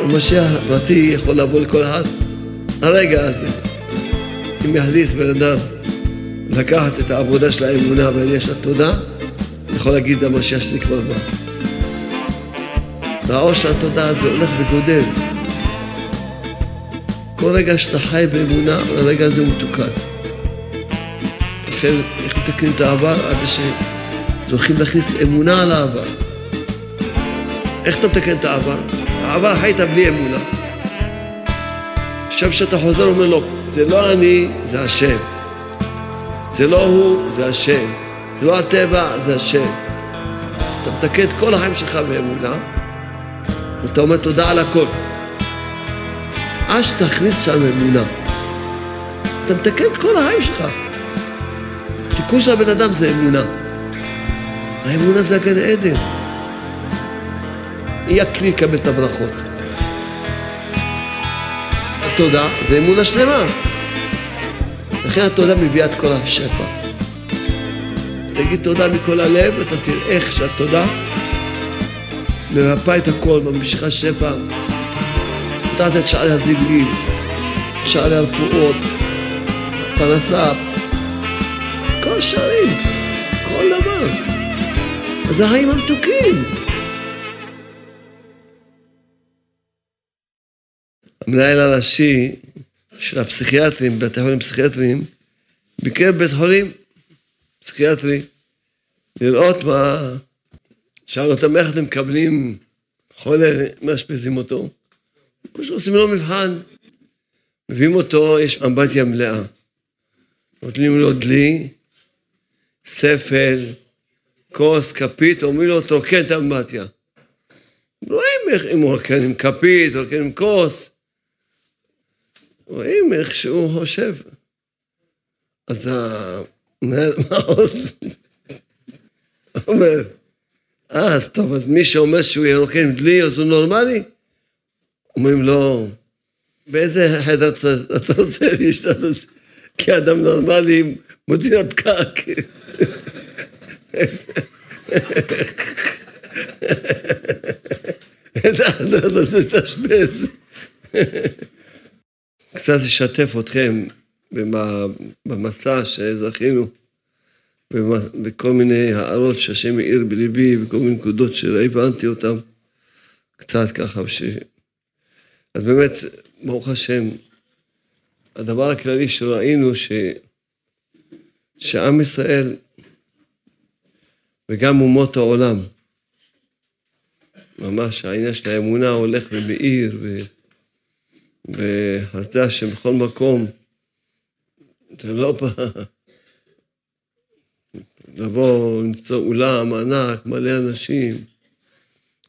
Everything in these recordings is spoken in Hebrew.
המשיח הפרטי יכול לבוא לכל אחד הרגע הזה. אם יחליט בן אדם לקחת את העבודה של האמונה ויש לה תודה, יכול להגיד המשיח שלי כבר בא. והאור של התודה הזה הולך וגודל. כל רגע שאתה חי באמונה, הרגע הזה הוא מתוקן. לכן, איך מתקנים את העבר? עד שזוכים להכניס אמונה על העבר. איך אתה מתקן את העבר? העבר חיית בלי אמונה. עכשיו כשאתה חוזר אומר לו, זה לא אני, זה השם. זה לא הוא, זה השם. זה לא הטבע, זה השם. אתה מתקן את כל החיים שלך באמונה, ואתה אומר תודה על הכל. עד שתכניס שם אמונה. אתה מתקן את כל החיים שלך. התיקון של הבן אדם זה אמונה. האמונה זה הגן עדן. היא הכלי לקבל את הברכות. התודה זה אמונה שלמה. לכן התודה מביאה את כל השפע. תגיד תודה מכל הלב, אתה תראה איך שהתודה מרפא את הכל, ממשיכה שפע. פותחת את שערי הזיגלים, שערי הרפואות, פרנסה, כל השערים, כל דבר. אז החיים המתוקים. המנהל הראשי של הפסיכיאטרים, בתי חולים פסיכיאטריים, ביקר בבית חולים פסיכיאטרי, לראות מה... שאל אותם איך אתם מקבלים חולה, מאשפזים אותו. פשוט עושים לו מבחן. מביאים אותו, יש אמבטיה מלאה. נותנים לו דלי, ספל, כוס, כפית, אומרים לו, תרוקן את האמבטיה. רואים איך, אם הוא רוקן עם כפית, רוקן עם כוס. רואים איך שהוא חושב. אז המנהל מעוז אומר, אה, אז טוב, אז מי שאומר שהוא ירוקן דלי, אז הוא נורמלי? אומרים לו, באיזה חדר אתה רוצה להשתמש? כי אדם נורמלי מוציא לפקק. איזה חדר אתה רוצה להתאשפז? קצת לשתף אתכם במסע שזכינו, בכל מיני הערות שהשם האיר בליבי, בכל מיני נקודות שהבנתי אותן, קצת ככה. ש... אז באמת, ברוך השם, הדבר הכללי שראינו, ש... שעם ישראל וגם אומות העולם, ממש העניין של האמונה הולך ומאיר, ו... וחסדה שבכל מקום, זה לא בא לבוא, למצוא אולם ענק, מלא אנשים,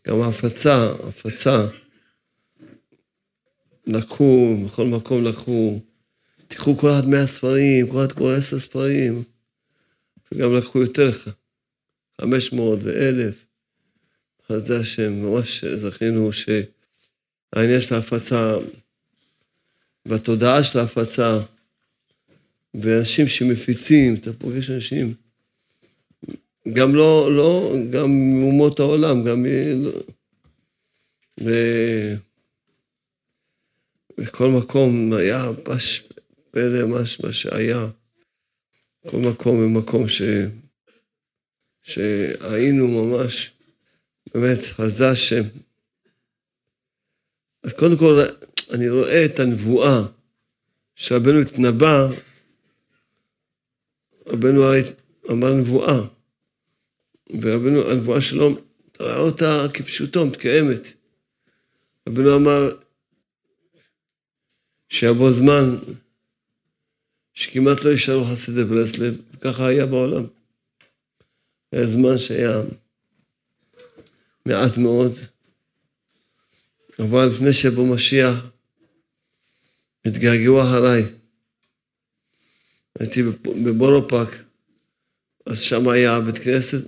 גם הפצה, הפצה. לקחו, בכל מקום לקחו, תיקחו כל אחד מאה ספרים, כל אחד קורא עשר ספרים, וגם לקחו יותר, חמש מאות ואלף. אז זה השם, ממש זכינו שהעניין של ההפצה והתודעה של ההפצה, ואנשים שמפיצים, אתה פוגש אנשים, גם לא, לא, גם מאומות העולם, גם... לא, ו... בכל מקום היה פש פלא מה, שהיה. כל מקום ומקום ש... שהיינו ממש, באמת, חזה השם. אז קודם כל, אני רואה את הנבואה שרבנו התנבא, רבנו הרי אמר נבואה, ורבנו, הנבואה שלו, אתה רואה אותה כפשוטו, מתקיימת. רבנו אמר, שיבוא זמן שכמעט לא יישארו חסידי ברסלב, וככה היה בעולם. היה זמן שהיה מעט מאוד, אבל לפני שיבוא משיח, התגעגעו אחריי. הייתי בבורופק, אז שם היה בית כנסת,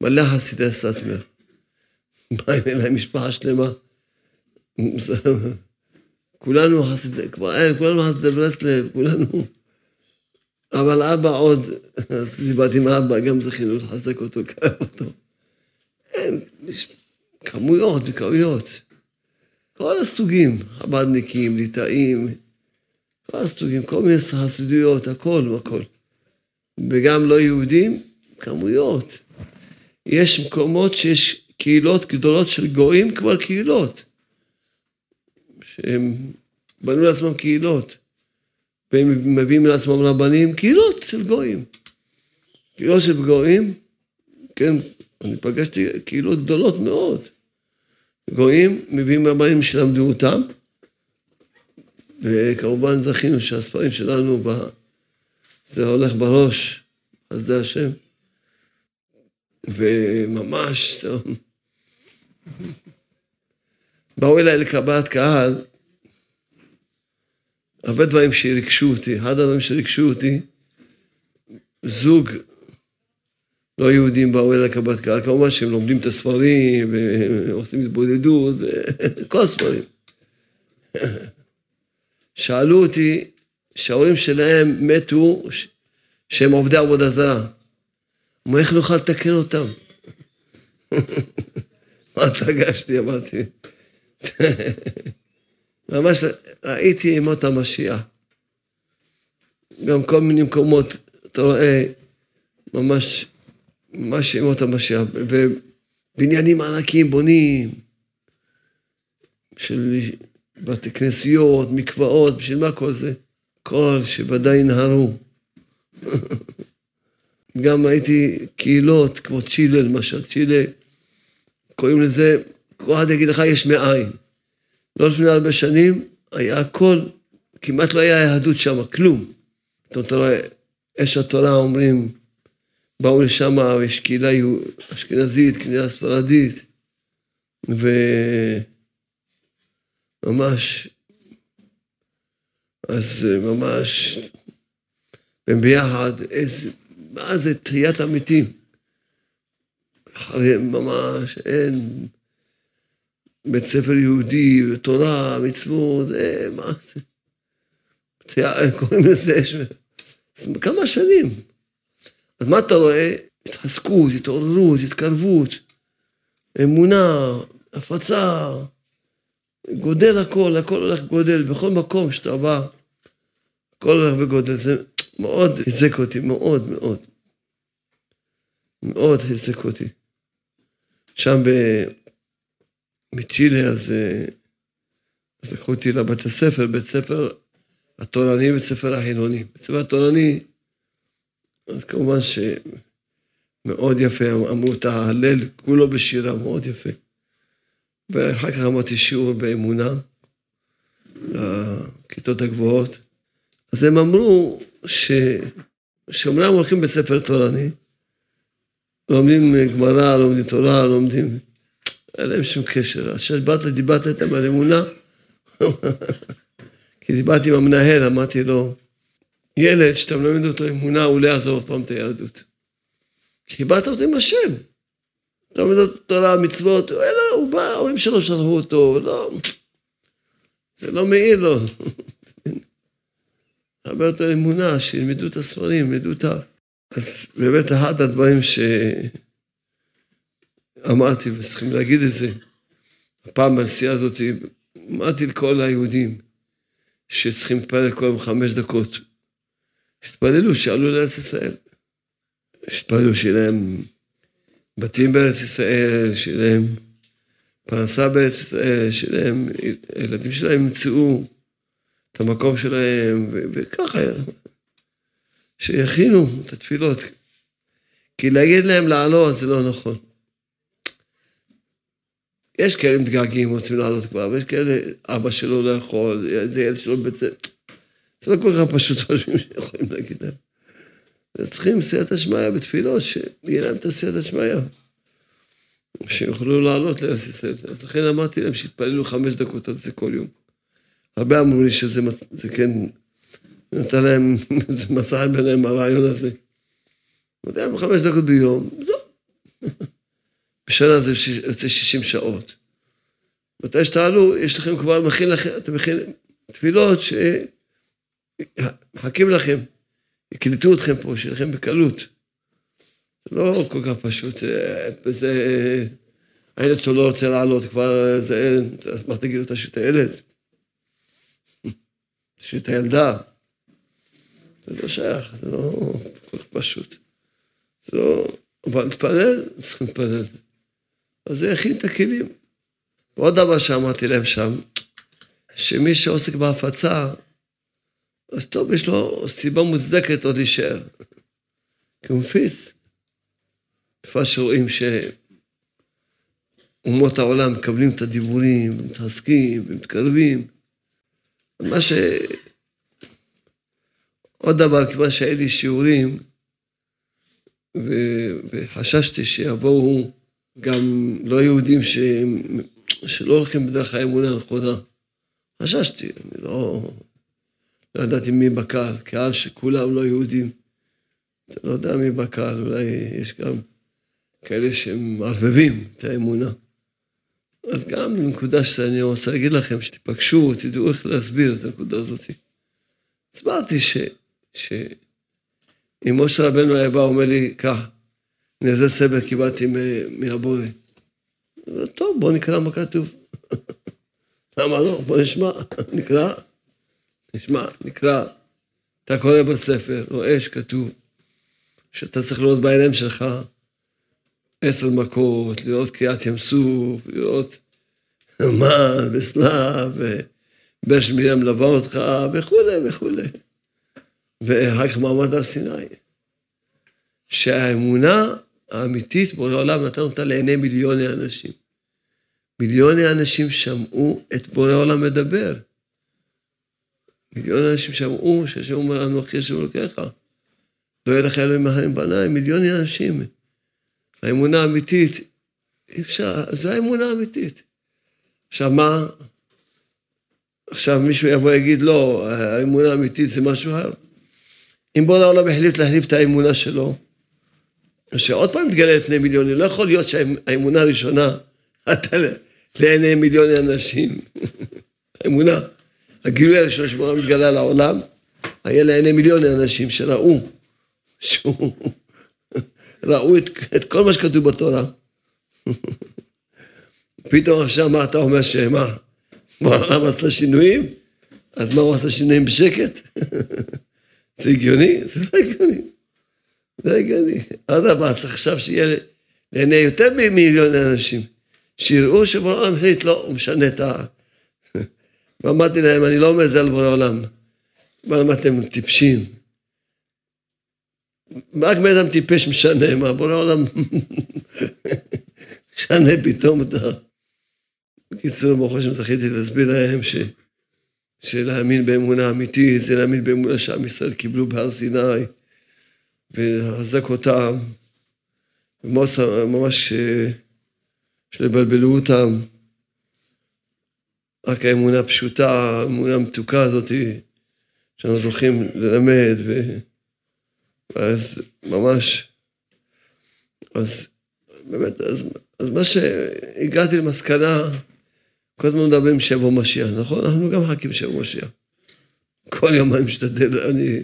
מלא חסידי סאטמר. באים אליי משפחה שלמה. כולנו חסידי, כבר אין, כולנו חסידי ברסלב, כולנו. אבל אבא עוד, אז דיברתי עם אבא, גם זכינו לחזק אותו, קרב אותו. אין, כמויות וכמויות. כל הסוגים, חב"דניקים, ליטאים, כל הסוגים, כל מיני חסידויות, הכל, הכל. וגם לא יהודים, כמויות. יש מקומות שיש קהילות גדולות של גויים, כבר קהילות. שהם בנו לעצמם קהילות. והם מביאים לעצמם רבנים, קהילות של גויים. קהילות של גויים, כן, אני פגשתי קהילות גדולות מאוד. גויים מביאים רבנים שלמדו אותם, וכמובן זכינו שהספרים שלנו, ב... זה הולך בראש, חסדי השם. וממש. באו אליי לקבלת קהל, הרבה דברים שריגשו אותי. אחד הדברים שריגשו אותי, זוג לא יהודים באו אליי לקבלת קהל, כמובן שהם לומדים את הספרים, ועושים התבודדות, וכל הספרים. שאלו אותי שההורים שלהם מתו, שהם עובדי עבודה זרה. אמרו, איך נוכל לתקן אותם? מה התרגשתי, אמרתי. ממש ראיתי ימות המשיח. גם כל מיני מקומות, אתה רואה, ממש, ממש ימות המשיח. ובניינים ענקיים בונים, של בתי כנסיות, מקוואות, בשביל מה כל זה? כל שבוודאי ינהרו. גם ראיתי קהילות, כמו צ'ילה למשל, צ'ילה, קוראים לזה, כל אחד יגיד לך יש מאין. לא לפני הרבה שנים, היה הכל, כמעט לא היה יהדות שם, כלום. אתה רואה, אש התורה אומרים, באו לשם, יש קהילה אשכנזית, קהילה ספרדית, וממש, אז ממש, הם ביחד, איזה, מה זה תחיית המתים. ממש, אין... בית ספר יהודי, תורה, מצוות, זה, מה זה? קוראים לזה כמה שנים. אז מה אתה רואה? התחזקות, התעוררות, התקרבות, אמונה, הפצה, גודל הכל, הכל הולך גודל, בכל מקום שאתה בא, הכל הולך וגודל. זה מאוד חיזק אותי, מאוד מאוד. מאוד חיזק אותי. שם ב... מצ'ילה, אז, אה, אז לקחו אותי לבית הספר, בית ספר התורני, בית ספר החילוני. בית ספר התורני, אז כמובן שמאוד יפה, אמרו את ההלל כולו בשירה, מאוד יפה. ואחר כך אמרתי שיעור באמונה, לכיתות הגבוהות. אז הם אמרו ש... שאומנם הולכים בית ספר תורני, לומדים גמרא, לומדים תורה, לומדים... אין להם שום קשר. עד שבאת, דיברת איתם על אמונה, כי דיברתי עם המנהל, אמרתי לו, ילד שאתה מלמד אותו אמונה, הוא לא יעזוב אף פעם את היהדות. כי דיברת אותו עם השם. אתה מלמד אותו תורה, מצוות, אלא, הוא בא, ההורים שלו שלחו אותו, לא... זה לא מעיר לו. הרבה יותר אמונה, שילמדו את הספרים, ילמדו את ה... אז באמת אחד הדברים ש... אמרתי, וצריכים להגיד את זה, הפעם בנסיעה הזאת, אמרתי לכל היהודים שצריכים להתפלל כל יום חמש דקות, שהתפללו, שעלו לארץ ישראל. שהתפללו שיהיה להם בתים בארץ ישראל, שיהיה להם פרנסה בארץ ישראל, שיהיה להם, הילדים שלהם ימצאו את המקום שלהם, וככה, שיכינו את התפילות. כי להגיד להם לעלות זה לא נכון. יש כאלה מתגעגעים, רוצים לעלות כבר, ויש כאלה, אבא שלו לא יכול, איזה ילד שלו בבית ספר. זה לא כל כך פשוט חושבים שיכולים להגיד להם. צריכים סייעתא שמיא בתפילות, שיהיה להם את הסייעתא שמיא. שיוכלו לעלות לארץ ישראל. אז לכן אמרתי להם שיתפללו חמש דקות על זה כל יום. הרבה אמרו לי שזה זה כן, נתן להם, זה מצא ביניהם הרעיון הזה. אמרתי להם חמש דקות ביום, זהו. בשנה זה יוצא 60 שעות. מתי שתעלו, יש לכם כבר, מכין לכם, אתם מכינים תפילות שמחכים לכם, יקלטו אתכם פה, שיהיה לכם בקלות. זה לא כל כך פשוט. זה, הילד שלו לא רוצה לעלות, כבר זה, אז מה תגיד לו, תשאיר את הילד? תשאיר את הילדה. זה לא שייך, זה לא כל כך פשוט. זה לא... אבל להתפלל, צריכים להתפלל. אז זה הכין את הכלים. ועוד דבר שאמרתי להם שם, שמי שעוסק בהפצה, אז טוב, יש לו סיבה מוצדקת עוד להישאר. כי הוא מפיץ. תקופה שרואים שאומות העולם מקבלים את הדיבורים, מתעסקים, ומתקרבים. מה ש... עוד דבר, כיוון שהיו לי שיעורים, ו... וחששתי שיבואו גם לא יהודים ש... שלא הולכים בדרך האמונה הנכונה. חששתי, אני לא, לא ידעתי מי בקהל, קהל שכולם לא יהודים. אתה לא יודע מי בקהל, אולי יש גם כאלה שמערבבים את האמונה. אז גם נקודה שאני רוצה להגיד לכם, שתיפגשו, תדעו איך להסביר את הנקודה הזאת. הסברתי ש... ש... אם משה רבנו היה בא, אומר לי, כך, הנה זה סבל קיבלתי מהבורא. טוב, בוא נקרא מה כתוב. למה לא? בוא נשמע, נקרא, נשמע, נקרא. אתה קורא בספר, רואה שכתוב שאתה צריך לראות בעיניים שלך עשר מכות, לראות קריעת ים סוף, לראות מן וסלב, ובש מרים לבא אותך, וכולי וכולי. ואחר כך מעמד הר סיני. שהאמונה האמיתית בורא העולם נתן אותה לעיני מיליוני אנשים. מיליוני אנשים שמעו את בורא העולם מדבר. מיליוני אנשים שמעו שהשם אומר לנו, אחי השם אלוקיך. לא יהיה לך אלוהים אחרים בניי, מיליוני אנשים. האמונה האמיתית, אי אפשר, זו האמונה האמיתית. עכשיו מה? עכשיו מישהו יבוא ויגיד, לא, האמונה האמיתית זה משהו אחר. אם בורא העולם החליט להחליף את האמונה שלו, שעוד פעם מתגלה לפני מיליונים, לא יכול להיות שהאמונה הראשונה אתה לעיני מיליוני אנשים. האמונה, הגילוי הראשון שבורא מתגלה לעולם, היה לעיני מיליוני אנשים שראו, שהוא, ראו את, את כל מה שכתוב בתורה. פתאום עכשיו מה אתה אומר שמה, בעולם עשה שינויים? אז מה הוא עשה שינויים בשקט? זה הגיוני? זה לא הגיוני. זה הגיוני. אדרבה, צריך עכשיו שיהיה לעיני יותר ממיליון אנשים, שיראו שבורא העולם החליט, לא, הוא משנה את ה... ואמרתי להם, אני לא אומר זה על בורא עולם. מה אתם טיפשים? רק בן אדם טיפש משנה, מה בורא עולם משנה פתאום את ה... בקיצור, ברוך השם זכיתי להסביר להם ש... שלהאמין באמונה אמיתית זה להאמין באמונה שעם ישראל קיבלו בהר סיני. ולחזק אותם, ממש שלא יבלבלו אותם. רק האמונה הפשוטה, האמונה המתוקה הזאת, שאנחנו זוכים ללמד, ו... ואז ממש, אז באמת, אז, אז מה שהגעתי למסקנה, כל הזמן מדברים שיבוא משיח, נכון? אנחנו גם מחכים שיבוא משיח. כל יום אני משתדל, אני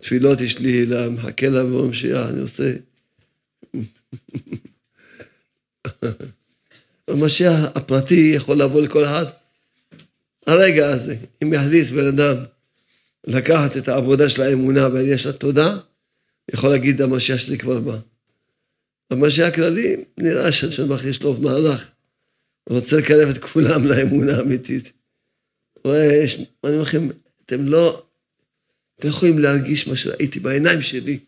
תפילות יש לי למחכה לה במשיח, אני עושה... המשיח הפרטי יכול לבוא לכל אחד. הרגע הזה, אם יחליט בן אדם לקחת את העבודה של האמונה והעלייה של התודה, יכול להגיד, המשיח שלי כבר בא. המשיח הכללי, נראה שהשנבח יש לו מהלך. הוא רוצה לקרב את כולם לאמונה האמיתית. רואה, אני אומר לכם, אתם לא אתם יכולים להרגיש מה שראיתי בעיניים שלי.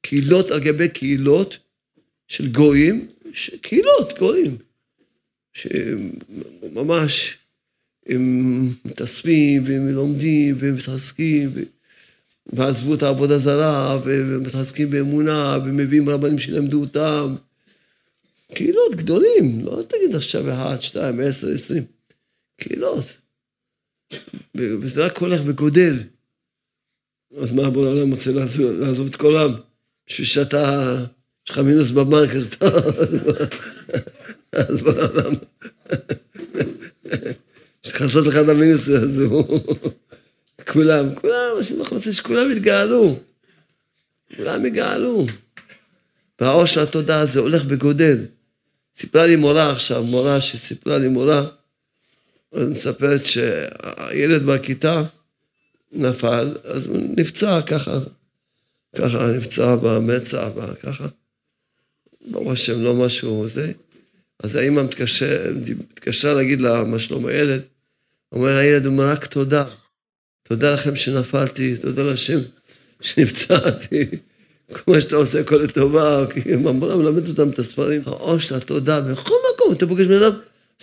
קהילות על גבי קהילות של גויים, קהילות, גויים, שממש הם מתאספים והם לומדים והם מתעסקים ועזבו את העבודה זרה ומתעסקים באמונה ומביאים רבנים שילמדו אותם. קהילות גדולים, לא תגיד עכשיו אחד, שתיים, עשר, עשרים, קהילות. וזה רק הולך וגודל. אז מה בורא העולם רוצה לעזוב, לעזוב את כל העם? בשביל שאתה, יש לך מינוס בבנק, אז אתה... אז בורא העולם... יש לך את המינוס הזה. כולם, כולם, השם רוצה שכולם יתגאלו. כולם יגאלו. והעושר התודעה הזה הולך וגודל. סיפרה לי מורה עכשיו, מורה שסיפרה לי מורה, מספרת שהילד בכיתה נפל, אז הוא נפצע ככה, ככה נפצע במצע, ככה. ברוך השם, לא משהו זה. אז האמא מתקשרה להגיד לה מה שלום הילד. אומר הילד, הוא אומר רק תודה. תודה לכם שנפלתי, תודה לשם שנפצעתי. כמו שאתה עושה כל הטובה, כי המורה מלמד אותם את הספרים. העושר, התודה, בכל מקום, אתה פוגש בן אדם,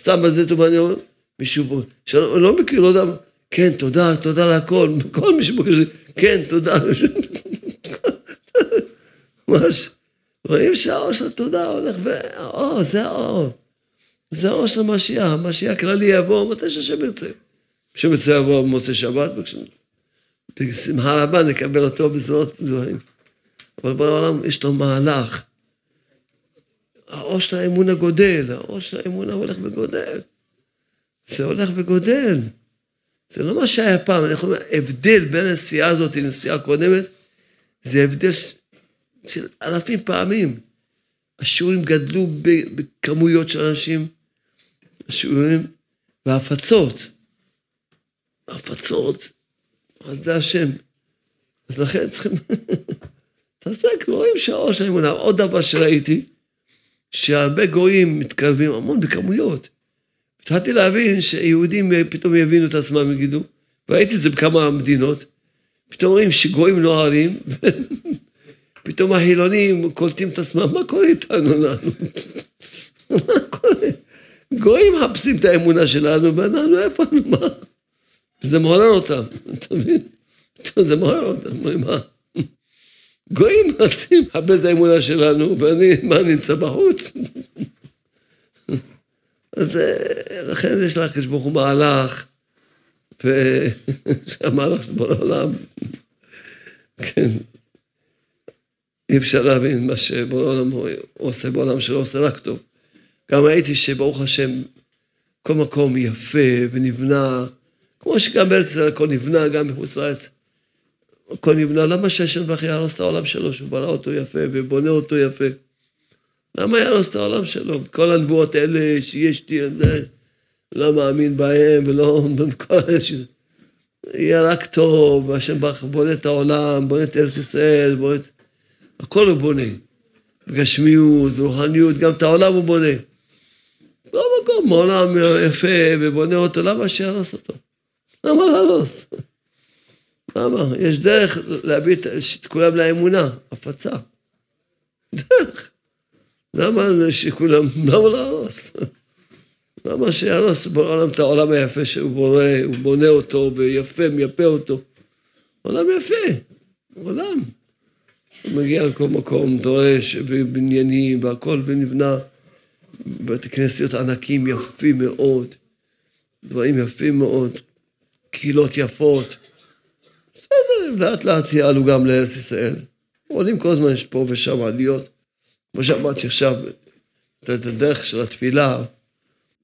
סתם בזה טובה, אני אומר, מישהו פה, שאני לא מכיר, לא יודע, כן, תודה, תודה להכל, כל מי שפוגש, כן, תודה. ממש, רואים שהאור של התודה הולך, והאור, זה האור. זה האור של המשיח, המשיח הכללי יבוא מתי שהשם ירצה. השם ירצה יבוא במוצאי שבת, בשמחה רבה נקבל אותו בזרועות פתוחים. אבל בעולם יש לו מהלך. האור של האמונה גודל, האור של האמונה הולך וגודל. זה הולך וגודל. זה לא מה שהיה פעם, אני יכול לומר, הבדל בין הנסיעה הזאת לנסיעה הקודמת, זה הבדל של אלפים פעמים. השיעורים גדלו בכמויות של אנשים, השיעורים, וההפצות. ההפצות, אז זה השם. אז לכן צריכים... תעסק, רואים שהאור של האמונה. עוד דבר שראיתי, שהרבה גויים מתקרבים המון בכמויות. התחלתי להבין שיהודים פתאום יבינו את עצמם, יגידו, וראיתי את זה בכמה מדינות, פתאום רואים שגויים נוהרים, פתאום החילונים קולטים את עצמם, מה קורה איתנו לנו? מה קורה? גויים מחפשים את האמונה שלנו, ואנחנו איפה, מה? וזה מעורר אותם, אתה מבין? זה מעורר אותם, מה? גויים רצים לחפש האמונה שלנו, ואני, מה, נמצא בחוץ? אז אה, לכן יש לקדוש ברוך הוא מהלך, והמהלך של בורא עולם, כן, אי אפשר להבין מה שבורא עולם עושה בעולם שלו, עושה רק טוב. גם ראיתי שברוך השם, כל מקום יפה ונבנה, כמו שגם בארץ ישראל הכל נבנה, גם בחוץ לארץ. הכל נבנה, למה שהשם בכי יהרוס את העולם שלו, שהוא ברא אותו יפה ובונה אותו יפה? למה יהרוס את העולם שלו? כל הנבואות האלה שיש לי, לא מאמין בהם ולא. יהיה רק טוב, והשם ברוך בונה את העולם, בונה את ארץ ישראל, בונה את... הכל הוא בונה. גשמיות, רוחניות, גם את העולם הוא בונה. לא מקום, העולם יפה ובונה אותו, למה שיהרוס אותו? למה להרוס? למה? יש דרך להביא את כולם לאמונה, הפצה. דרך. למה שכולם, למה להרוס? למה שיהרוס בעולם את העולם היפה שהוא בורא, הוא בונה אותו ויפה, מייפה אותו. עולם יפה, עולם. הוא מגיע לכל מקום, דורש, ובניינים, והכל ונבנה. בתי כנסיות ענקים יפים מאוד, דברים יפים מאוד, קהילות יפות. בסדר, לאט לאט יעלו גם לארץ ישראל. עולים כל הזמן, יש פה ושם עליות. כמו שאמרתי עכשיו, את הדרך של התפילה,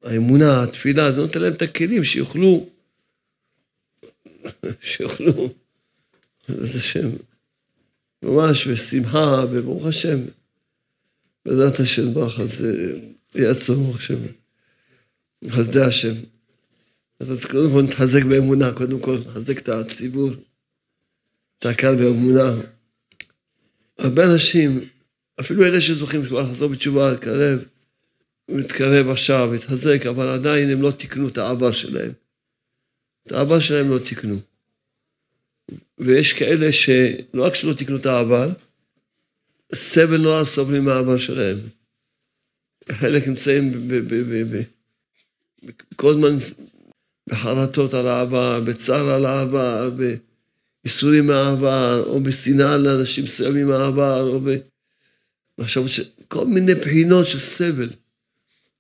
האמונה, התפילה, זה נותן להם את הכלים שיוכלו, שיוכלו, בעזרת השם, ממש בשמחה, וברוך השם, בעזרת השם ברוך, אז יעצור ברוך השם, חסדי השם. אז קודם כל נתחזק באמונה, קודם כל, נחזק את הציבור. אתה קל באמונה. הרבה אנשים, אפילו אלה שזוכים כבר לחזור בתשובה, להתקרב, מתקרב עכשיו, מתחזק, אבל עדיין הם לא תיקנו את העבר שלהם. את העבר שלהם לא תיקנו. ויש כאלה שלא רק שלא תיקנו את העבר, סבל נורא סובלים מהעבר שלהם. חלק נמצאים כל הזמן בחרטות על העבר, בצער על העבר, איסורים מהעבר, או בשנאה לאנשים מסוימים מהעבר, או במחשבות של כל מיני בחינות של סבל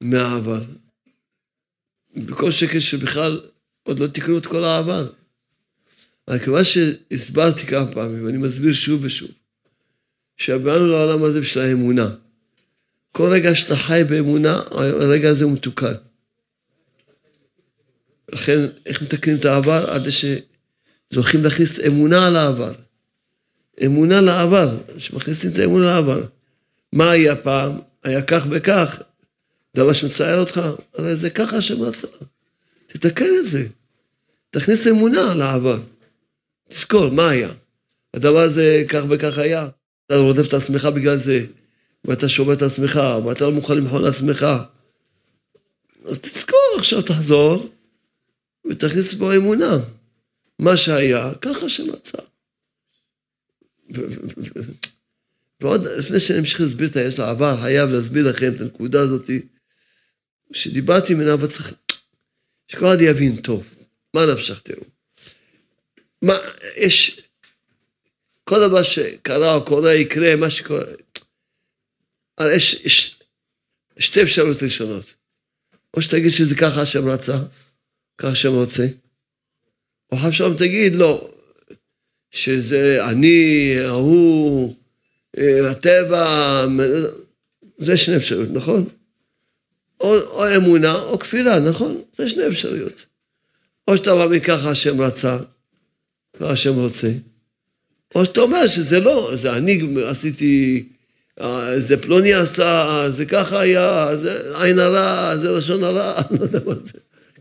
מהעבר. בכל שקל שבכלל עוד לא תקנו את כל העבר. אבל כיוון שהסברתי כמה פעמים, ואני מסביר שוב ושוב, שבאנו לעולם הזה בשביל האמונה. כל רגע שאתה חי באמונה, הרגע הזה הוא מתוקן. לכן, איך מתקנים את העבר? עד ש... הולכים להכניס אמונה על העבר. אמונה לעבר, שמכניסים את האמונה לעבר. מה היה פעם? היה כך וכך. דבר שמצער אותך, הרי זה ככה השם רצה. תתקן את זה. תכניס אמונה לעבר. תזכור, מה היה? הדבר הזה כך וכך היה. אתה רודף את עצמך בגלל זה, ואתה שובר את עצמך, ואתה לא מוכן למחול לעצמך. אז תזכור, עכשיו תחזור, ותכניס בו אמונה. מה שהיה, ככה שמצא. ועוד לפני שאני אמשיך להסביר את היש לעבר, חייב להסביר לכם את הנקודה הזאת, שדיברתי ממנה, אבל צריך שכל אחד יבין טוב. מה נפשך תראו? מה, יש, כל דבר שקרה או קורה, יקרה, מה שקורה, הרי יש, יש שתי אפשרויות ראשונות. או שתגיד שזה ככה השם רצה, ככה השם רוצה, או חב שלום תגיד, לא, שזה אני, ההוא, אה, הטבע, זה שני אפשרויות, נכון? או, או אמונה או כפירה, נכון? זה שני אפשרויות. או שאתה מאמין ככה השם רצה, ככה השם רוצה, או שאתה אומר שזה לא, זה אני עשיתי, זה פלוני עשה, זה ככה היה, זה עין הרע, זה לשון הרע, לא יודע מה זה,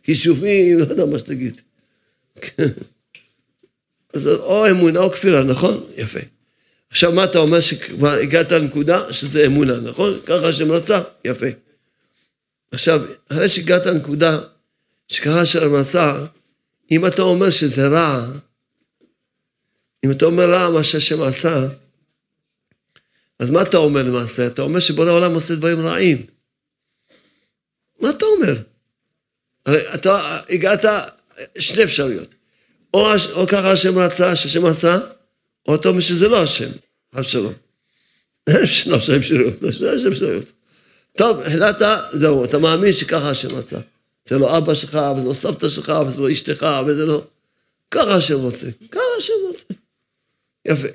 כישובים, לא יודע מה שתגיד. אז או אמונה או כפירה, נכון? יפה. עכשיו, מה אתה אומר שכבר הגעת לנקודה שזה אמונה, נכון? ככה השם רצה? יפה. עכשיו, אחרי שהגעת לנקודה שככה השם רצה, אם אתה אומר שזה רע, אם אתה אומר רע מה שהשם עשה, אז מה אתה אומר למעשה? אתה אומר שבורא העולם עושה דברים רעים. מה אתה אומר? הרי אתה הגעת שני אפשרויות. או, או ככה השם רצה, שהשם עשה, או אתה אומר שזה לא השם, חד שלום. לא השם אפשרויות, השם אפשרויות. טוב, החלטת, זהו, אתה מאמין שככה השם רצה. זה לא אבא שלך, וזה לא סבתא שלך, וזה לא אשתך, וזה לא... ככה השם רוצה, ככה השם רוצה. יפה.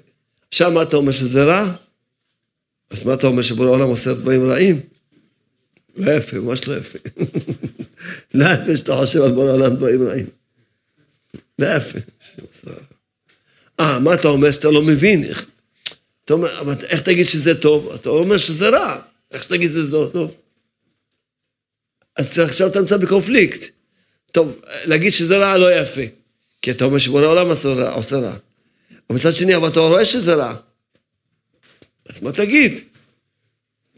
עכשיו מה אתה אומר שזה רע? אז מה אתה אומר שבורא העולם עושה דברים רעים? לא יפה, ממש לא יפה. לא יפה שאתה חושב על בורא העולם דברים רעים. לא יפה. אה, מה אתה אומר שאתה לא מבין? אתה אומר, אבל איך תגיד שזה טוב? אתה אומר שזה רע. איך שתגיד שזה לא טוב? אז עכשיו אתה נמצא בקונפליקט. טוב, להגיד שזה רע לא יפה. כי אתה אומר שבורא העולם עושה רע. אבל מצד שני, אבל אתה רואה שזה רע. אז מה תגיד?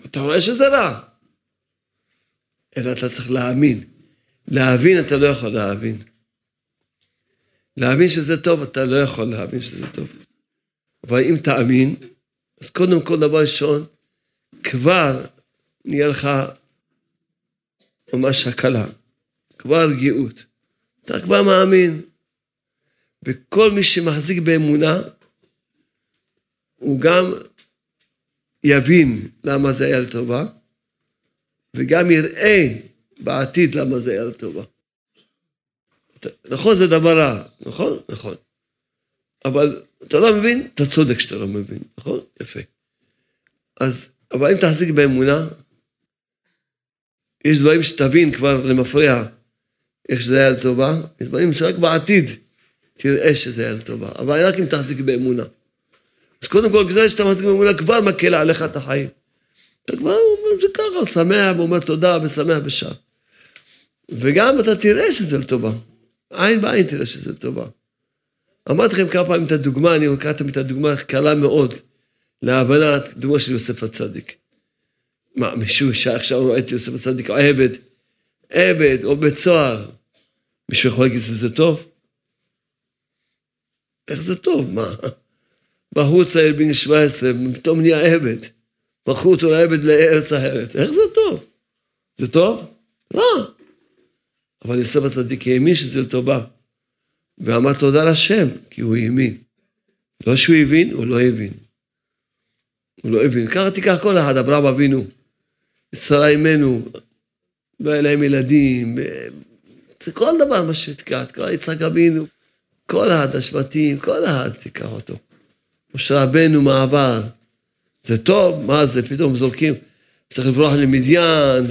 אתה רואה שזה רע. אלא אתה צריך להאמין. להבין אתה לא יכול להבין. להבין שזה טוב, אתה לא יכול להבין שזה טוב. אבל אם תאמין, אז קודם כל, דבר ראשון, כבר נהיה לך ממש הקלה, כבר רגיעות. אתה כבר מאמין. וכל מי שמחזיק באמונה, הוא גם יבין למה זה היה לטובה, וגם יראה בעתיד למה זה היה לטובה. נכון, זה דבר רע, נכון? נכון. אבל אתה לא מבין, אתה צודק שאתה לא מבין, נכון? יפה. אז, אבל אם תחזיק באמונה, יש דברים שתבין כבר למפרע איך שזה היה לטובה, יש דברים שרק בעתיד תראה שזה היה לטובה, אבל רק אם תחזיק באמונה. אז קודם כל, בגלל שאתה מחזיק באמונה, כבר מקל עליך את החיים. אתה כבר אומר, זה ככה, שמח, ואומר תודה, ושמח בשעה. וגם אתה תראה שזה לטובה. עין בעין תראה שזה לטובה. אמרתי לכם כמה פעמים את הדוגמה, אני לקחתי את הדוגמה קלה מאוד להבנת דוגמה של יוסף הצדיק. מה, מישהו שעכשיו רואה את יוסף הצדיק עבד, עבד או בית סוהר, מישהו יכול להגיד שזה טוב? איך זה טוב? מה? בחור צעיר בן 17, פתאום נהיה עבד. מכרו אותו לעבד לארץ אחרת. איך זה טוב? זה טוב? לא. אבל יוסף הצדיק האמין שזה לטובה. ואמר תודה לשם, כי הוא האמין. לא שהוא הבין, הוא לא הבין. הוא לא הבין. ככה תיקח כל אחד, אברהם אבינו, שרה אימנו, בא אליהם ילדים, זה כל דבר מה שתיקח, יצחק אבינו, כל אחד, השבטים, כל אחד תיקח אותו. משה רבנו מעבר, זה טוב, מה זה, פתאום זורקים, צריך לברוח למדיין,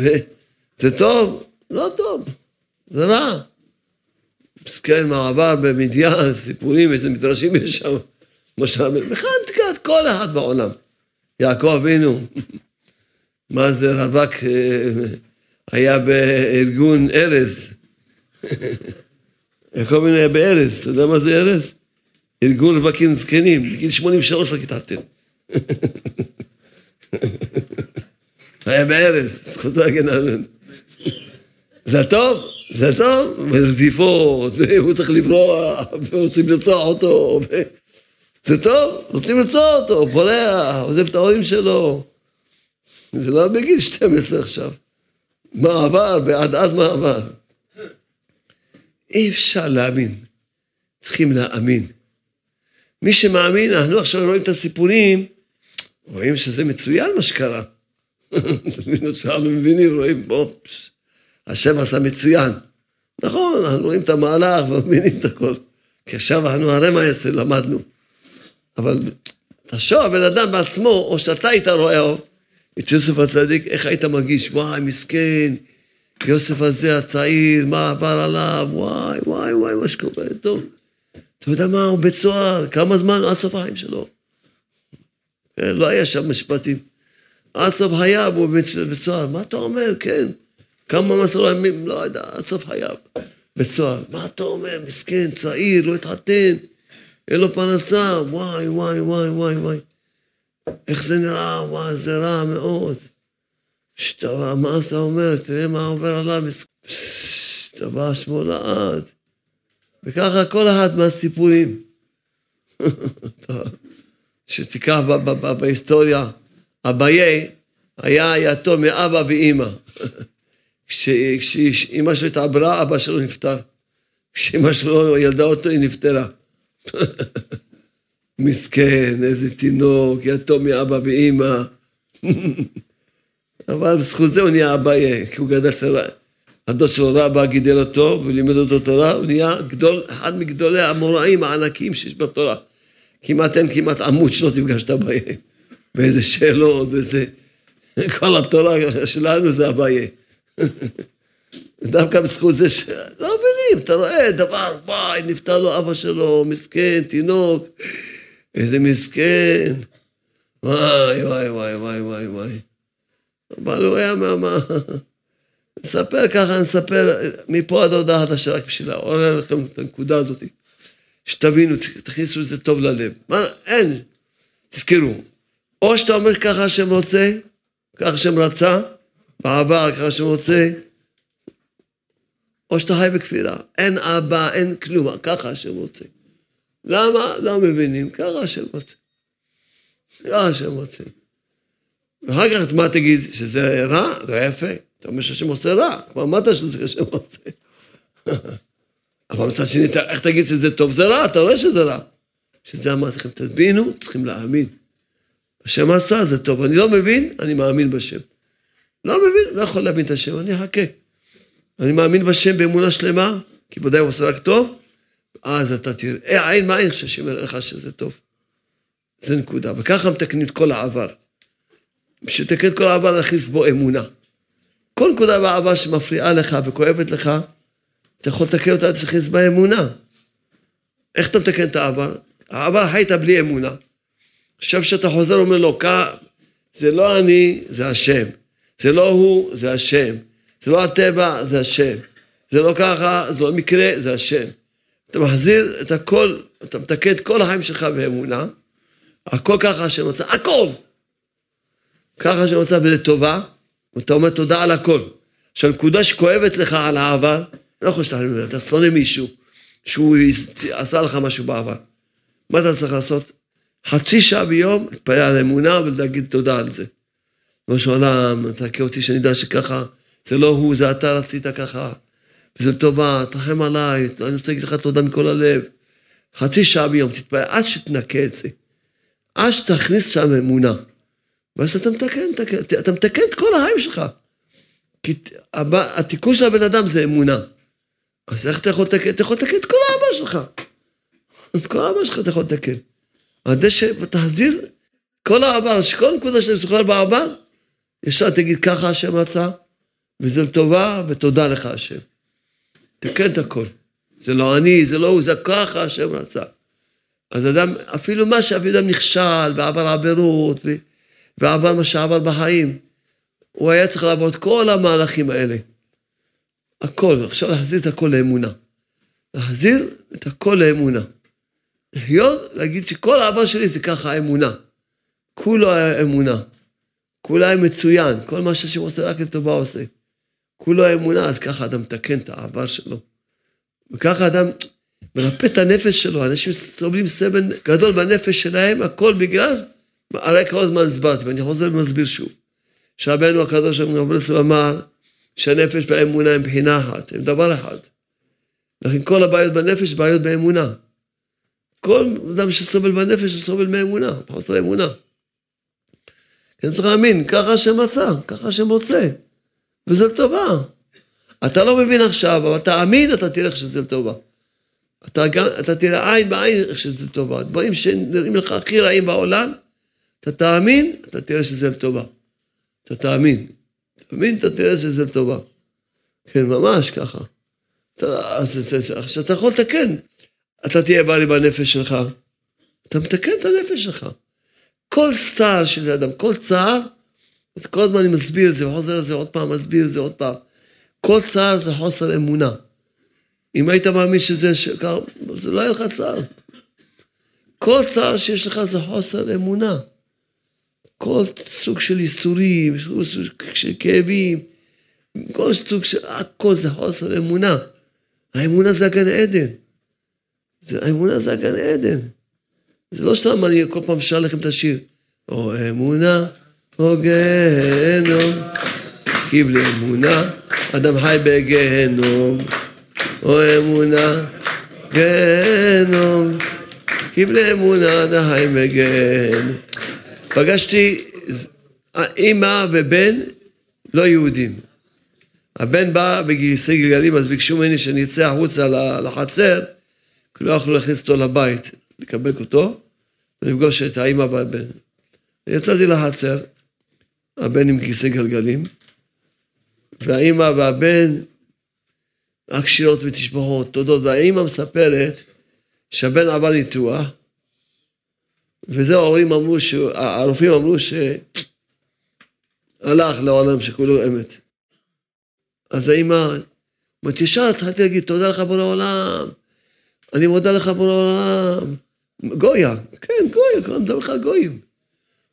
זה טוב? לא טוב. זה רע. מסכן מעבר במדיין, סיפורים, איזה מדרשים יש שם. משה רבנו, בכלל תקרא את כל אחד בעולם. יעקב אבינו, מה זה רווק, אה, היה בארגון ארז. יעקב אבינו היה בארז, אתה יודע מה זה ארז? ארגון רווקים זקנים, בגיל 83 רק התחתן. היה בארז, זכותו להגן עלינו. זה טוב, זה טוב, ורדיפות, והוא צריך לברוח, ורוצים לרצוח אותו. זה טוב, רוצים לרצוח אותו, בורח, עוזב את ההורים שלו. זה לא בגיל 12 עכשיו. מה עבר, ועד אז מה עבר. אי אפשר להאמין, צריכים להאמין. מי שמאמין, אנחנו עכשיו רואים את הסיפורים, רואים שזה מצוין מה שקרה. אנחנו מבינים, רואים, בוא, השם עשה מצוין. נכון, אנחנו רואים את המהלך ומבינים את הכל. כי עכשיו אנחנו הרי מה יעשה, למדנו. אבל תחשוב, הבן אדם בעצמו, או שאתה היית רואה את יוסף הצדיק, איך היית מרגיש? וואי, מסכן, יוסף הזה הצעיר, מה עבר עליו, וואי, וואי, וואי, מה שקורה איתו. אתה יודע מה, הוא בית סוהר, כמה זמן? עד סוף החיים שלו. כן, לא היה שם משפטים. עד סוף חייו הוא בבית סוהר. מה אתה אומר? כן. כמה מסורי ימים, לא יודע, עד סוף חייו. בית סוהר. מה אתה אומר? מסכן, צעיר, לא התחתן, אין לו פרנסה, וואי, וואי, וואי, וואי, וואי. איך זה נראה? וואי, זה רע מאוד. שטבע, מה אתה אומר? תראה מה עובר עליו. שטבע שמו לעד. וככה כל אחד מהסיפורים. שתיקח בהיסטוריה, אביי היה יתום מאבא ואימא. כשאימא שלו התעברה, אבא שלו נפטר. כשאימא שלו ילדה אותו, היא נפטרה. מסכן, איזה תינוק, יתום מאבא ואימא. אבל בזכות זה הוא נהיה אביי, כי הוא גדל אצל הדוד שלו רבא גידל אותו ולימד אותו תורה, הוא נהיה גדול, אחד מגדולי המוראים הענקים שיש בתורה. כמעט אין כמעט עמוד שלא תפגשת אביי. ואיזה שאלות, ואיזה... כל התורה שלנו זה אביי. דווקא בזכות זה ש... לא מבינים, אתה רואה דבר, וואי, נפטר לו אבא שלו, מסכן, תינוק, איזה מסכן. וואי, וואי, וואי, וואי, וואי. אבל הוא היה מה... נספר ככה, נספר מפה עד הודעה חדשה רק בשביל לעורר לכם את הנקודה הזאת. שתבינו, תכניסו את זה טוב ללב. מה, אין, תזכרו, או שאתה אומר ככה השם רוצה, ככה השם רצה, בעבר ככה השם רוצה, או שאתה חי בכפירה. אין אבא, אין כלום, ככה השם רוצה. למה? לא מבינים, ככה השם רוצה. ככה השם רוצה. ואחר כך מה תגיד, שזה רע? לא יפה. אתה אומר שהשם עושה רע, כבר אמרת שזה השם עושה. אבל מצד שני, איך תגיד שזה טוב? זה רע, אתה רואה שזה רע. שזה אמרתי לכם, תבינו, צריכים להאמין. השם עשה, זה טוב. אני לא מבין, אני מאמין בשם. לא מבין, לא יכול להבין את השם, אני אחכה. אני מאמין בשם באמונה שלמה, כי ודאי הוא עושה רק טוב, אז אתה תראה, עין מעין שהשם יראה לך שזה טוב. זה נקודה. וככה מתקנים את כל העבר. את כל העבר, להכניס בו אמונה. כל נקודה בעבר שמפריעה לך וכואבת לך, אתה יכול לתקן אותה, להכניס בה אמונה. איך אתה מתקן את העבר? העבר חיית בלי אמונה. עכשיו כשאתה חוזר ואומר לו, זה לא אני, זה השם. זה לא הוא, זה השם. זה לא הטבע, זה השם. זה לא ככה, זה לא מקרה, זה השם. אתה מחזיר את הכל, אתה מתקן את כל החיים שלך באמונה, הכל ככה השם הכל. ככה השם רצה ולטובה, ואתה אומר תודה על הכל. עכשיו, נקודה שכואבת לך על העבר, לא יכול שאתה ממנה, אתה שונא מישהו שהוא עשה לך משהו בעבר. מה אתה צריך לעשות? חצי שעה ביום, להתפלל על אמונה ולהגיד תודה על זה. ראש העולם, תכה אותי שאני יודע שככה, זה לא הוא, זה אתה רצית ככה, וזה לטובה, תרחם עליי, אני רוצה להגיד לך תודה מכל הלב. חצי שעה ביום, תתפלל, עד שתנקה את זה. עד שתכניס שם אמונה. ואז אתה מתקן, תקן, אתה מתקן את כל החיים שלך. כי התיקון של הבן אדם זה אמונה. אז איך אתה יכול לתקן? אתה יכול לתקן את כל האבא שלך. את כל האבא שלך אתה יכול לתקן. הדשא, ותחזיר כל העבר, שכל נקודה שאני זוכר בעבר, ישר תגיד ככה השם רצה, וזה לטובה, ותודה לך השם. תקן את הכל. זה לא אני, זה לא הוא, זה ככה השם רצה. אז אדם, אפילו מה שאדם נכשל, ועבר עבירות, ועבר מה שעבר בחיים, הוא היה צריך לעבור את כל המהלכים האלה. הכל, עכשיו להחזיר את הכל לאמונה. להחזיר את הכל לאמונה. לחיות, להגיד שכל העבר שלי זה ככה אמונה. כולו היה אמונה. כולו היה מצוין, כל מה שהשם עושה רק לטובה עושה. כולו האמונה, אז ככה אדם מתקן את העבר שלו. וככה אדם מרפא את הנפש שלו, אנשים סובלים סבל גדול בנפש שלהם, הכל בגלל, הרי כל הזמן הסברתי, ואני חוזר ומסביר שוב. שרבנו הקדוש ברוך הוא אמר שהנפש והאמונה הם בחינה אחת, הם דבר אחד. לכן כל הבעיות בנפש בעיות באמונה. כל אדם שסובל בנפש סובל מאמונה, חוסר אמונה. הם צריכים להאמין, ככה השם רצה, ככה השם רוצה. וזה לטובה. אתה לא מבין עכשיו, אבל תאמין, אתה תראה איך שזה לטובה. אתה, אתה תראה עין בעין איך שזה לטובה. דברים שנראים לך הכי רעים בעולם, אתה תאמין, אתה תראה שזה לטובה. אתה תאמין. תאמין, אתה תראה שזה לטובה. כן, ממש ככה. אז, אז, אז, אתה יכול לתקן. אתה תהיה בריא בנפש שלך, אתה מתקן את הנפש שלך. כל צער של אדם, כל צער, אז כל הזמן אני מסביר את זה, וחוזר על זה עוד פעם, מסביר את זה עוד פעם. כל צער זה חוסר אמונה. אם היית מאמין שזה שקר, זה לא היה לך צער. כל צער שיש לך זה חוסר אמונה. כל סוג של ייסורים, סוג של כאבים, כל סוג של... הכל זה חוסר אמונה. האמונה זה הגן עדן. האמונה זה הגן עדן. זה לא סתם אני כל פעם שר לכם את השיר. או אמונה, או גיהנום, כי בלי אמונה, אדם חי בגיהנום. או אמונה, גיהנום, כי בלי אמונה, אדם חי בגיהנום. פגשתי אימא ובן לא יהודים. הבן בא בגיסי גלגלים, אז ביקשו ממני שאני אצא החוצה לחצר, כי לא יכלו להכניס אותו לבית, לקבק אותו, ולפגוש את האימא והבן. יצאתי לחצר, הבן עם כיסא גלגלים, והאימא והבן, רק שירות ותשבחות, תודות, והאימא מספרת שהבן עבר ניתוח, וזה ההורים אמרו, הרופאים אמרו שהלך לעולם שכולו אמת. אז האימא, אומרת, ישר התחלתי להגיד, תודה לך בורא עולם, אני מודה לך בורא עולם. גויה, כן, גויה, כבר מדבר לך על גויים.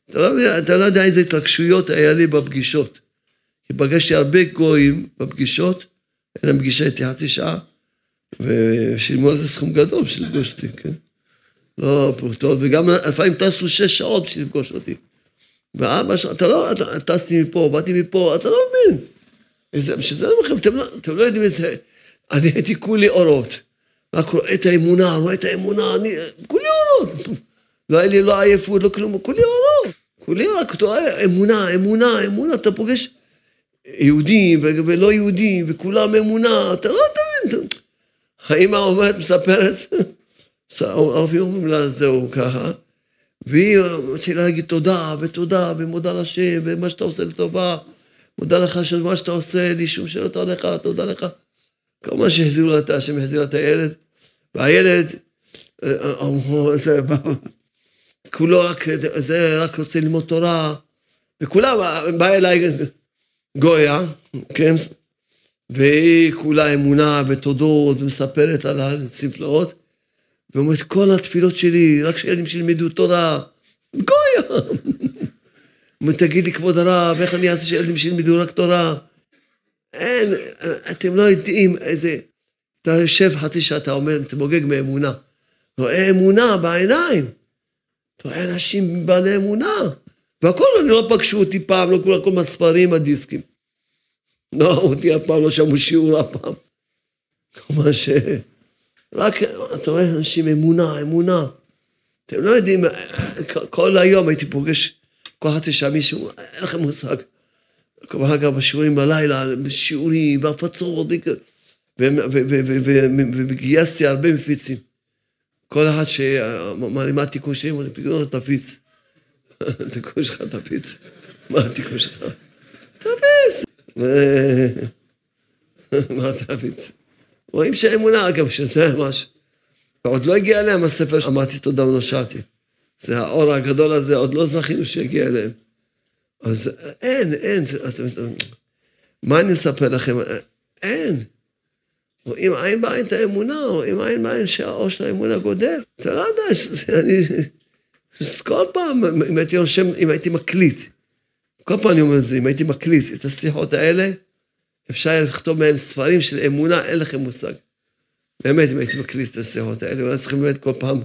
אתה לא, אתה לא יודע איזה התרגשויות היה לי בפגישות. כי פגשתי הרבה גויים בפגישות, היה להם פגישה איתי חצי שעה, ושילמו על זה סכום גדול בשביל לפגוש אותי, כן? לא פרוטות, וגם לפעמים טסו שש שעות בשביל לפגוש אותי. ואבא שלך, אתה לא, אתה, טסתי מפה, באתי מפה, אתה לא מבין. שזה לא לכם, אתם, לא, אתם לא יודעים איזה... אני הייתי כולי אורות. רק רואה את האמונה, רואה את האמונה, אני... כולי אורות. לא היה לי לא עייפות, לא כלום, כולי אורות. כולי רק, אתה רואה, אמונה, אמונה, אמונה, אתה פוגש יהודים ולא יהודים, וכולם אמונה, אתה לא תבין. האמא אומרת, מספרת, הרופאים אומרים לה, זהו ככה, והיא מתחילה להגיד תודה ותודה, ומודה לשם, ומה שאתה עושה לטובה. מודה לך שמה שאתה עושה לי, שום שאלות עליך, תודה לך. מה שהחזירו לה, השם החזיר לה את הילד, והילד, אה, אה, זה, כולו רק, זה רק רוצה ללמוד תורה, וכולם, באה אליי גויה, כן, והיא כולה אמונה ותודות, ומספרת על הספלאות, ואומרת, כל התפילות שלי, רק שילדים שילמדו תורה, גויה. תגיד לי, כבוד הרב, איך אני אעשה שילדים שילמדו רק תורה? אין, אתם לא יודעים איזה... אתה יושב חצי שעה, אתה אומר, מוגג מאמונה. רואה אמונה בעיניים. אתה רואה אנשים בעלי אמונה. והכל, אני לא פגשו אותי פעם, לא כולם, כל מהספרים, הדיסקים. לא אותי אף פעם, לא שמעו שיעור אף פעם. כלומר ש... רק, אתה רואה אנשים אמונה, אמונה. אתם לא יודעים, כל היום הייתי פוגש כל חצי שעה מישהו, אין לכם מושג. כל אגב, בשיעורים בלילה, בשיעורים, בהפצות, וגייסתי הרבה מפיצים. כל אחד שאמר לי, מה התיקון שלי? אמרתי, פיקדון תפיץ. התיקון שלך תפיץ. מה התיקון שלך? תפיץ. מה תפיץ? רואים שהאמונה, אגב, שזה ממש... עוד לא הגיע אליהם הספר שאמרתי תודה ונושעתי. זה האור הגדול הזה, עוד לא זכינו שיגיע אליהם. אז אין, אין, אז, מה אני מספר לכם? אין. רואים עין בעין את האמונה, רואים עין בעין שהאור של האמונה גודל. אתה לא יודע, אני... כל פעם, אם הייתי רושם, אם הייתי מקליט, כל פעם אני אומר את זה, אם הייתי מקליט את הסליחות האלה, אפשר לכתוב מהם ספרים של אמונה, אין לכם מושג. באמת, אם הייתי מקליט את הסליחות האלה, אולי צריכים באמת כל פעם,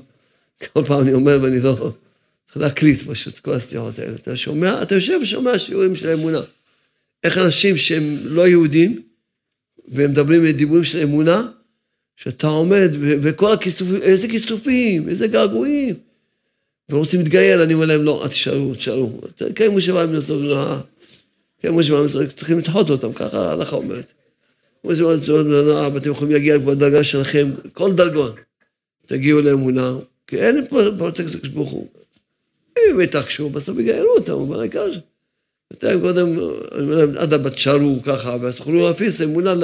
כל פעם אני אומר ואני לא... צריך להקליט פשוט כל הסליחות האלה. אתה שומע, אתה יושב ושומע שיעורים של אמונה. איך אנשים שהם לא יהודים, והם מדברים דיבורים של אמונה, שאתה עומד, וכל הכיסופים, איזה כיסופים, איזה געגועים. ורוצים להתגייר, אני אומר להם, לא, תשארו, תשארו. קיימו שבעה ימים קיימו שבעה ימים צריכים לדחות אותם, ככה ההלכה אומרת. ימים לרעה, ואתם יכולים להגיע כבר לדרגה שלכם, כל דרגה. תגיעו לאמונה, כי אין פה הקדוש ברוך הוא. אם יתעקשו, בסוף יגיירו אותם, אבל העיקר ש... אתם קודם, אני אומר להם, אדרבה תשארו ככה, ואז תוכלו להפיס אמונה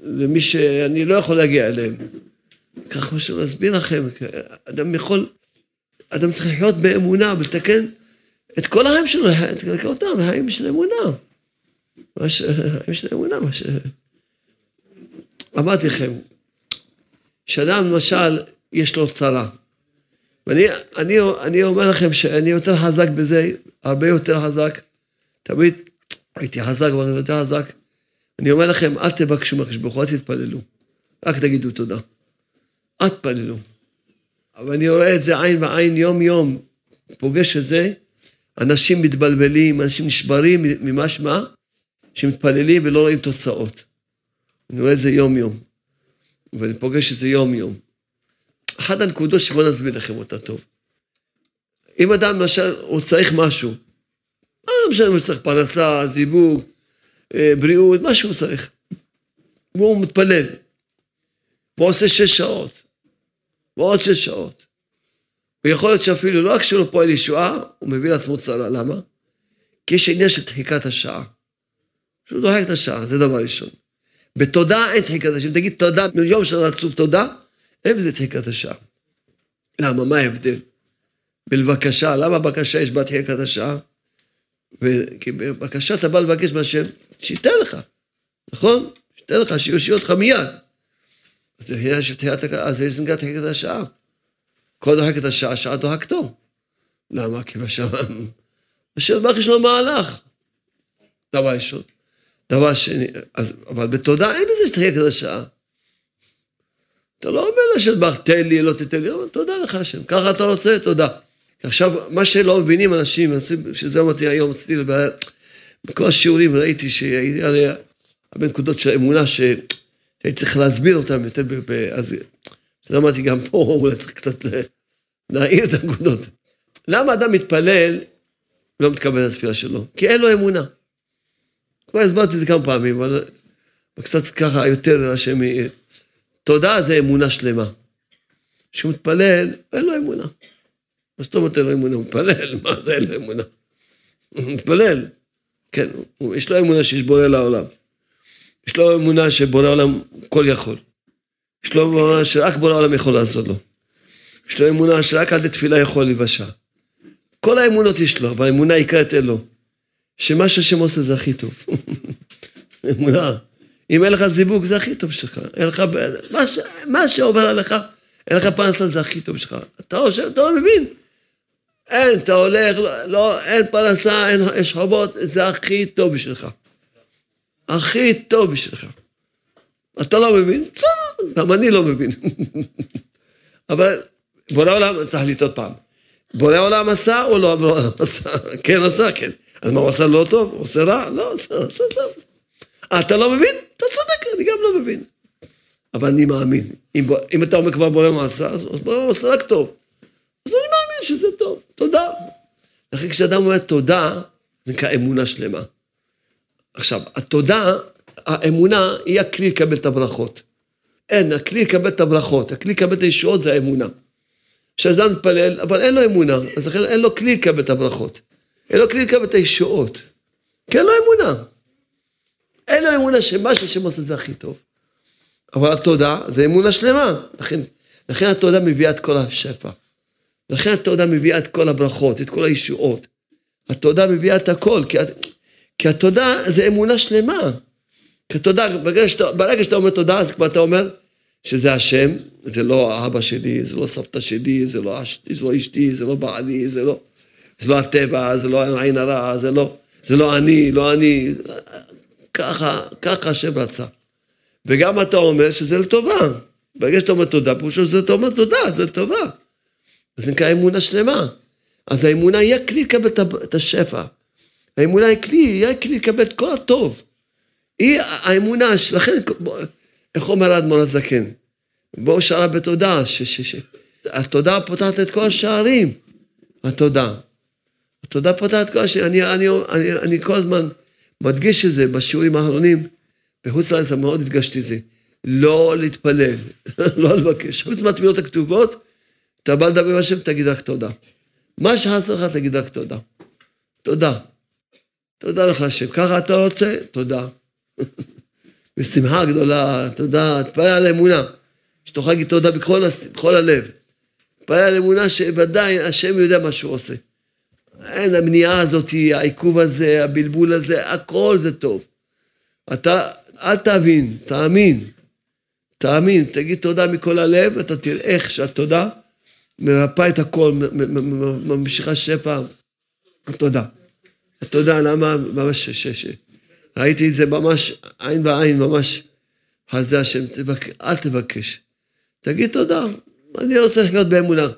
למי שאני לא יכול להגיע אליהם. ככה שאני להסביר לכם, אדם יכול אדם צריך לחיות באמונה ולתקן את כל החיים שלו, לתקן אותם, החיים של אמונה. החיים של אמונה, מה ש... אמרתי לכם, שאדם למשל, יש לו צרה. ואני אני, אני אומר לכם שאני יותר חזק בזה, הרבה יותר חזק. תמיד הייתי חזק ואני יותר חזק. אני אומר לכם, אל תבקשו מהקדוש ברוך הוא, אל תתפללו. רק תגידו תודה. אל תתפללו. אבל אני רואה את זה עין בעין, יום-יום, פוגש את זה, אנשים מתבלבלים, אנשים נשברים ממשמע, שמתפללים ולא רואים תוצאות. אני רואה את זה יום-יום, ואני פוגש את זה יום-יום. אחת הנקודות שבואו נסביר לכם אותה טוב. אם אדם למשל, הוא צריך משהו, לא משנה, הוא צריך פרנסה, זיווג, אה, בריאות, מה שהוא צריך. והוא מתפלל. והוא עושה שש שעות. ועוד שש שעות. ויכול להיות שאפילו לא רק שלא פועל ישועה, הוא מביא לעצמו צרה. למה? כי יש עניין של דחיקת השעה. שהוא דוחק את השעה, זה דבר ראשון. בתודה אין דחיקת השעה. אם תגיד תודה, מיליון שנה רצוף תודה, אין בזה דחיקת השעה. למה? מה ההבדל? בבקשה, למה בקשה יש בה דחיקת השעה? כי בבקשה אתה בא לבקש מהשם, שייתן לך, נכון? שייתן לך, שיושיע אותך מיד. אז זה של תחילת, אז יש זנגת תחילת השעה. כל דוחק את השעה, שעה דוחקתו. למה? כי בשעה, השם ברך יש לו מהלך. דבר ראשון. דבר שני, אבל בתודה אין בזה שתחילת את השעה. אתה לא אומר לשם ברך, תן לי, לא תתן לי, אבל תודה לך השם, ככה אתה רוצה, תודה. עכשיו, מה שלא מבינים אנשים, שזה אמרתי היום אצלי בכל השיעורים ראיתי שהיה לי הרבה נקודות של אמונה, ש... הייתי צריך להסביר אותם יותר, אז למדתי גם פה, אולי צריך קצת להעיר את הנקודות. למה אדם מתפלל לא מתקבל את התפילה שלו? כי אין לו אמונה. כבר הסברתי את זה כמה פעמים, אבל קצת ככה יותר השם יאיר. תודה זה אמונה שלמה. כשהוא מתפלל, אין לו אמונה. מה זאת אומרת אין לו אמונה? הוא מתפלל, מה זה אין לו אמונה? הוא מתפלל. כן, יש לו אמונה שיש בורא לעולם. יש לו אמונה שבורא עולם כל יכול. יש לו אמונה שרק בורא עולם יכול לעשות לו. יש לו אמונה שרק עד לתפילה יכול להיוושע. כל האמונות יש לו, אבל האמונה העיקרית לו. שמה שהשם עושה זה הכי טוב. אמונה. אם אין לך זיווג זה הכי טוב שלך. אין לך... מה, ש... מה שעובר עליך, אין לך פרנסה זה הכי טוב שלך. אתה חושב, אתה לא מבין. אין, אתה הולך, לא, לא אין פרנסה, אין, יש חובות, זה הכי טוב בשבילך. הכי טוב בשבילך. אתה לא מבין? בסדר, גם אני לא מבין. אבל בורא עולם, תחליט עוד פעם. בורא עולם עשה או לא בורא עולם עשה? כן עשה, כן. אז מה הוא עשה לא טוב? הוא עושה רע? לא, עושה, עושה טוב. אה, אתה לא מבין? אתה צודק, אני גם לא מבין. אבל אני מאמין. אם, אם אתה אומר כבר בורא עולם עשה, אז בורא עולם עשה רק טוב. אז אני מאמין שזה טוב. תודה. לכן כשאדם אומר תודה, זה נקרא אמונה שלמה. עכשיו, התודה, האמונה, היא הכלי לקבל את הברכות. אין, הכלי לקבל את הברכות, הכלי לקבל את הישועות זה האמונה. כשאדם מתפלל, אבל אין לו אמונה, אז לכן אין לו כלי לקבל את הברכות. אין לו כלי לקבל את הישועות. כי אין לו אמונה. אין לו אמונה שמה שהשם עושה זה הכי טוב. אבל התודה זה אמונה שלמה. לכן, לכן התודה מביאה את כל השפע. לכן התודה מביאה את כל הברכות, את כל הישועות. התודה מביאה את הכל, כי, כי התודה זה אמונה שלמה. כי תודה, ברגע שאתה, ברגע שאתה אומר תודה, אז כבר אתה אומר שזה השם, זה לא אבא שלי, זה לא סבתא שלי, זה לא, זה לא אשתי, זה לא בעלי, זה לא, זה לא הטבע, זה לא עין הרע, זה לא, זה לא אני, לא אני. ככה, ככה השם רצה. וגם אתה אומר שזה לטובה. ברגע שאתה אומר תודה, פירושו שאתה אומר תודה, זה לטובה. אז זה נקרא אמונה שלמה. אז האמונה היא הכלי לקבל את השפע. האמונה היא כלי, היא הכלי לקבל את כל הטוב. היא האמונה, לכן, איך אומר האדמו"ר הזקן? בואו שערה בתודה, התודה פותחת את כל השערים, התודה. התודה פותחת את כל השערים, אני, אני, אני, אני כל הזמן מדגיש את זה בשיעורים האחרונים, בחוץ לארץ מאוד הדגשתי את זה, לא להתפלל, לא לבקש, חוץ מהתפילות הכתובות, אתה בא לדבר עם השם, תגיד רק תודה. מה שחסר לך, תגיד רק תודה. תודה. תודה לך השם. ככה אתה רוצה? תודה. בשמחה גדולה, תודה, תפלל על אמונה. שתוכל להגיד תודה בכל, בכל הלב. תפלל על אמונה שוודאי השם יודע מה שהוא עושה. אין, המניעה הזאת, העיכוב הזה, הבלבול הזה, הכל זה טוב. אתה, אל תבין, תאמין. תאמין, תגיד תודה מכל הלב, ואתה תראה איך שהתודה מרפא את הכל, ממשיכה שפע. תודה. תודה, למה? ממש, ש, ש, ראיתי את זה ממש עין בעין, ממש. חסדי השם, תבק... אל תבקש. תגיד תודה, אני רוצה לחיות באמונה.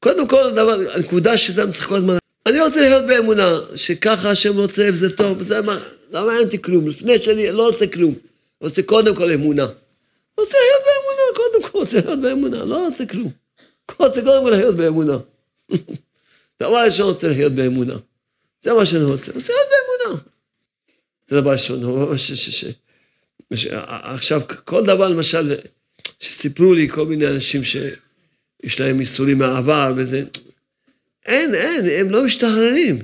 קודם כל, הדבר, הנקודה שאתה צריך כל הזמן, אני רוצה לחיות באמונה, שככה השם רוצה וזה טוב, וזה מה, לא מעניין אותי כלום, לפני שאני לא רוצה כלום, רוצה קודם כל אמונה. רוצה לחיות באמונה, קודם כל רוצה לחיות באמונה, לא רוצה כלום. רוצה קודם כל לחיות באמונה. דבר ראשון רוצה לחיות באמונה. זה מה שאני רוצה, רוצה לחיות באמונה. זה דבר ראשון, עכשיו, כל דבר, למשל, שסיפרו לי כל מיני אנשים שיש להם איסורים מהעבר וזה, אין, אין, הם לא משתחררים.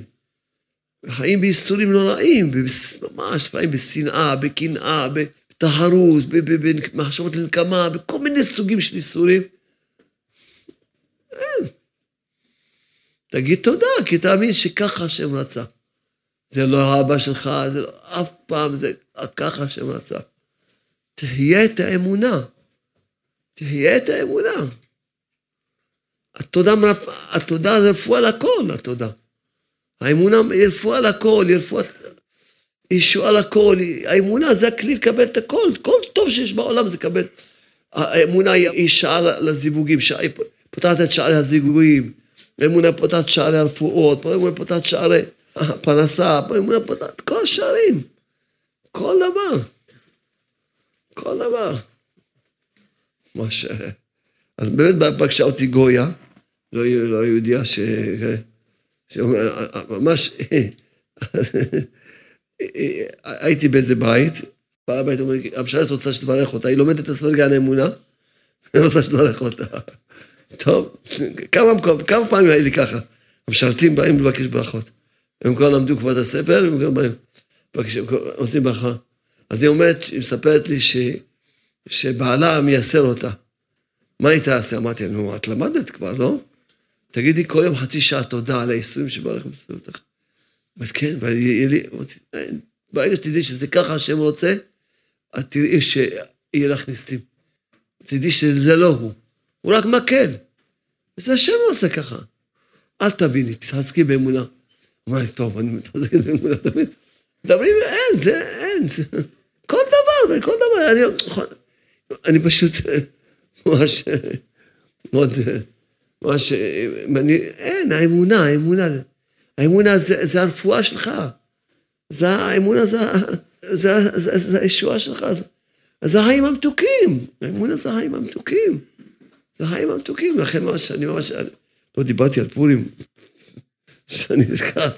חיים בייסורים נוראים, ממש, חיים בשנאה, בקנאה, בתחרות, במחשבות לנקמה, בכל מיני סוגים של איסורים. אין. תגיד תודה, כי תאמין שככה השם רצה. זה לא האבא שלך, זה לא אף פעם, זה ככה רצה. תהיה את האמונה. תהיה את האמונה. התודה, התודה זה רפואה לכל, התודה. האמונה היא רפואה לכל, היא רפואה... ישועה לכל, האמונה זה הכלי לקבל את הכל, כל טוב שיש בעולם זה לקבל. האמונה היא שעה לזיווגים, שעה, פותחת את שערי הזיווגים, האמונה פותחת שערי הרפואות, האמונה פותחת שערי הפרנסה, האמונה פותחת כל השערים, כל דבר, כל דבר. מה ש... אז באמת פגשה אותי גויה, לא, לא יהודיה ש... שממש... הייתי באיזה בית, בעל הבית אומר, המשלת רוצה שתברך אותה, היא לומדת את הספר גן האמונה, היא רוצה שתברך אותה. טוב, כמה, כמה פעמים היה לי ככה, המשרתים באים לבקש ברכות. הם כבר למדו כבוד הספר, הם גם באים, עושים ברכה. אז היא אומרת, היא מספרת לי ש, שבעלה מייסר אותה. מה היא תעשה? אמרתי, נו, את למדת כבר, לא? תגידי כל יום חצי שעה תודה על הייסורים שבעלך מסתכל אותך. אמרתי, כן, ויהיה לי, ברגע שתדעי שזה ככה השם רוצה, את תראי שיהיה לך ניסים. תדעי שזה לא הוא, הוא רק מקל. וזה השם עושה ככה. אל תביני, תתחזקי באמונה. לי, טוב, אני מתחזק באמונה, תבין? מדברים, אין, זה, אין, זה, כל דבר, כל דבר, אני, אני פשוט ממש, מאוד, ממש, אני, אין, האמונה, האמונה, האמונה זה, זה הרפואה שלך, זה האמונה, זה, זה, זה, זה הישועה שלך, זה, זה החיים המתוקים, האמונה זה החיים המתוקים, זה החיים המתוקים, לכן ממש, אני ממש, לא דיברתי על פורים, שאני נזכר,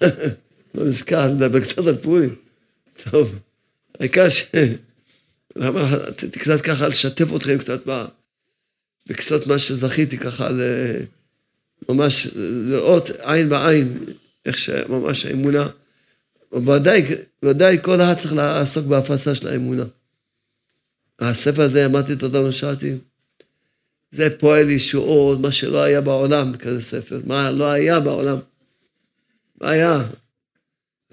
לא נזכר, נדבר קצת על פורים, טוב, העיקר ש... רציתי קצת ככה לשתף אתכם קצת ב... בקצת מה שזכיתי ככה ל... ממש לראות עין בעין איך שממש האמונה, ודאי, ודאי כל אחד צריך לעסוק בהפצה של האמונה. הספר הזה, אמרתי את אותם שאלתי, זה פועל ישועות, מה שלא היה בעולם, כזה ספר, מה לא היה בעולם. מה היה?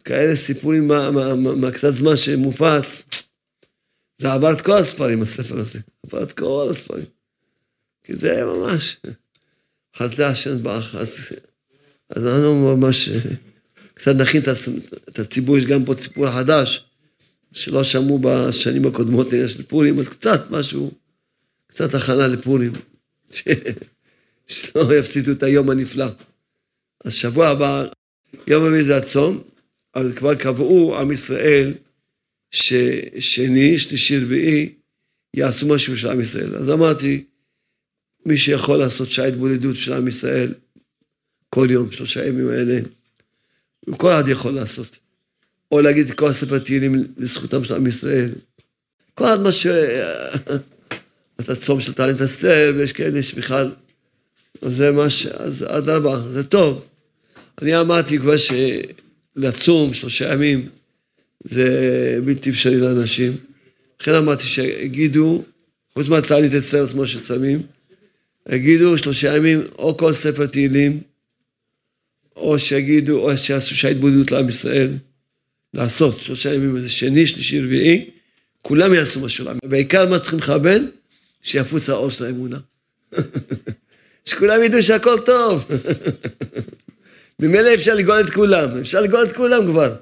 כאלה סיפורים מה, מה, מה, מה קצת זמן שמופץ, זה עבר את כל הספרים, הספר הזה. עבר את כל הספרים. כי זה ממש חסדי השם באח. אז, אז אנחנו ממש קצת נכין את הציבור, יש גם פה סיפור חדש, שלא שמעו בשנים הקודמות של פורים, אז קצת משהו, קצת הכנה לפורים, שלא יפסידו את היום הנפלא. אז שבוע הבא, יום רביעי זה הצום, אבל כבר קבעו עם ישראל ששני, שלישי, רביעי, יעשו משהו של עם ישראל. אז אמרתי, מי שיכול לעשות שעה התבודדות של עם ישראל כל יום, שלושה ימים האלה, כל אחד יכול לעשות. או להגיד כל הספר תהילים לזכותם של עם ישראל. כל אחד מה ש... אז הצום של תעלית אסתר, ויש כאלה שבכלל... זה מה ש... אז אדרבה, זה טוב. אני אמרתי כבר שלצום שלושה ימים זה בלתי אפשרי לאנשים. לכן אמרתי שיגידו, חוץ מהתעלית אסתר עצמו שצמים, יגידו שלושה ימים או כל ספר תהילים, או שיגידו, או שיעשו שההתבודדות לעם ישראל, לעשות שלושה ימים, איזה שני, שלישי, רביעי, כולם יעשו משהו לעם. בעיקר מה צריכים לכוון? שיפוץ האור של האמונה. שכולם ידעו שהכל טוב. ממילא אפשר לגאול את כולם, אפשר לגאול את כולם כבר.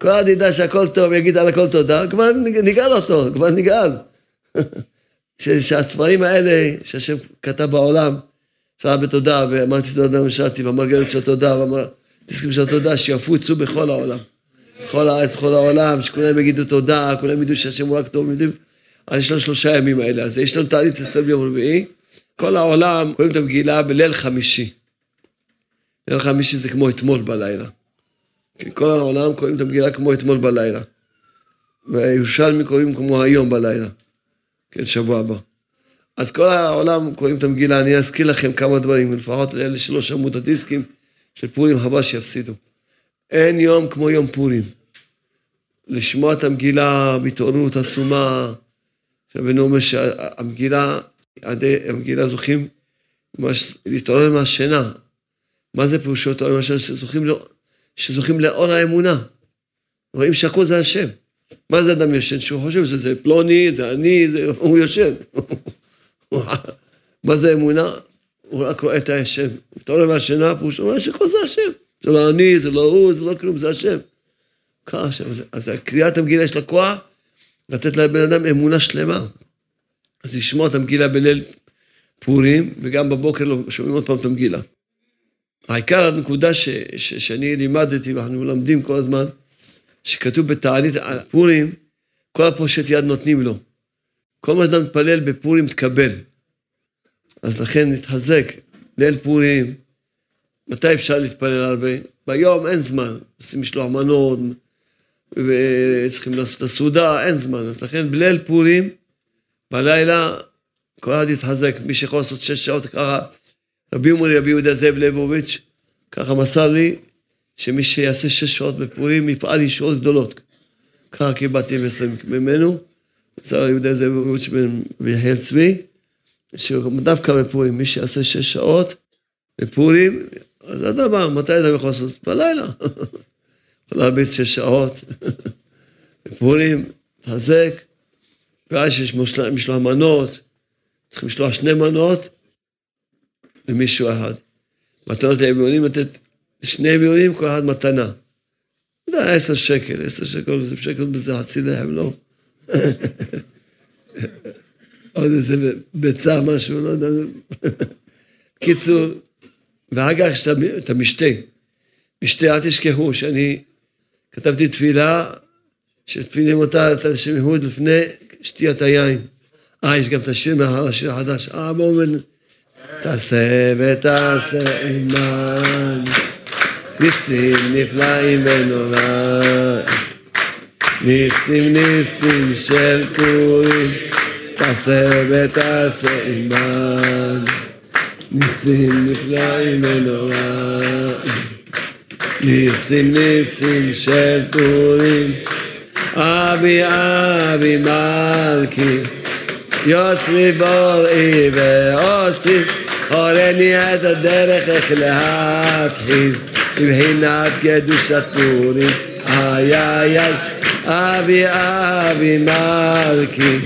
כל אחד ידע שהכל טוב, יגיד על הכל תודה, כבר נגאל אותו, כבר נגאל. שהספרים האלה שהשם כתב בעולם, שרה בתודה, ואמרתי תודה ושרתי, ואמר של תודה, תסכים של תודה, שיפוצו בכל העולם. בכל הארץ, בכל העולם, שכולם יגידו תודה, כולם ידעו שהשם הוא רק טוב. אז יש לנו שלושה ימים האלה. אז יש לנו תענית אסתר ביום רביעי, כל העולם קוראים את המגילה בליל חמישי. ליל חמישי זה כמו אתמול בלילה. כל העולם קוראים את המגילה כמו אתמול בלילה. והירושלמי קוראים כמו היום בלילה. כן, שבוע הבא. אז כל העולם קוראים את המגילה, אני אזכיר לכם כמה דברים, לפחות לאלה שלא שמעו את הדיסקים של פורים, חבל שיפסידו. אין יום כמו יום פורים. לשמוע את המגילה בהתעוררות עצומה, רבנו אומר שהמגילה, המגילה זוכים להתעורר מהשינה. מה זה פירושו להתעורר מהשינה? שזוכים, לא, שזוכים לאור האמונה. רואים שהכל זה השם. מה זה אדם ישן? שהוא חושב שזה פלוני, זה אני, זה... הוא ישן. מה זה אמונה? הוא רק רואה את השם. הוא מתעורר מהשינה, והוא שומע שכל זה השם. זה לא אני, זה לא הוא, זה לא כלום, זה השם. ככה. אז קריאת המגילה יש לה כוח לתת לבן אדם אמונה שלמה. אז לשמוע את המגילה בליל פורים, וגם בבוקר לא שומעים עוד פעם את המגילה. העיקר הנקודה ש, ש, שאני לימדתי, ואנחנו מלמדים כל הזמן, שכתוב בתענית פורים, כל הפושט יד נותנים לו. כל מה שאתה מתפלל בפורים תקבל. אז לכן נתחזק, ליל פורים, מתי אפשר להתפלל הרבה? ביום אין זמן, עושים משלוח מנות, וצריכים לעשות את הסעודה, אין זמן. אז לכן בליל פורים, בלילה, כל אחד יתחזק, מי שיכול לעשות שש שעות ככה, רבי אומרי, רבי יהודה זאב ליבוביץ', ככה מסר לי, שמי שיעשה שש שעות בפורים יפעל ישועות גדולות. ככה קיבלתי מסר ממנו, מסר יהודה זאב ליבוביץ' ויחיאל צבי, שדווקא בפורים, מי שיעשה שש שעות בפורים, אז הדבר, מתי אתה יכול לעשות? בלילה. יכול להרביץ שש שעות, בפורים, תחזק, ואז שיש משלוח מנות, צריכים לשלוח שני מנות למישהו אחד. מתנות לאביונים לתת לשני אביונים, כל אחד מתנה. אתה יודע, עשר שקל, עשר שקל, זה שקל בזה חצי לחם, לא? עוד איזה ביצה, משהו, לא יודע. קיצור, ואחר כך יש את המשתה. משתה, אל תשכחו שאני כתבתי תפילה, שתפילים אותה על שם יהוד לפני שתיית היין. אה, יש גם את השיר מאחר השיר החדש. אה, בואו ונ... תעשה ותעשה עימן, ניסים נפלאים ונורא. ניסים ניסים של פורים, תעשה ותעשה עימן, ניסים נפלאים ונורא. ניסים ניסים של פורים, אבי אבי מלכי, יוסרי בוראי ועושי, הורני את הדרך איך להתחיל, מבחינת קדושת פורים, איי איי איי, אבי אבי מלכי,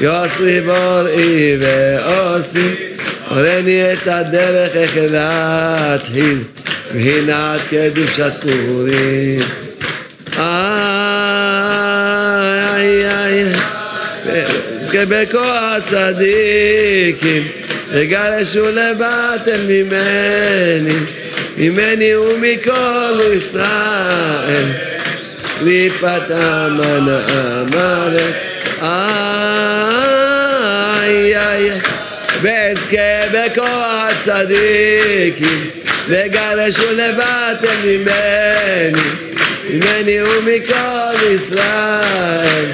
יוסי בוראי ועושי, הורני את הדרך איך להתחיל, מבחינת קדושת פורים. איי איי איי, בכוח צדיקים, וגלשו לבטל ממני, ממני ומכל ישראל, קליפת המן המלך, איי איי, ואזכה בכוח צדיקים, וגלשו לבטל ממני, ממני ומכל ישראל,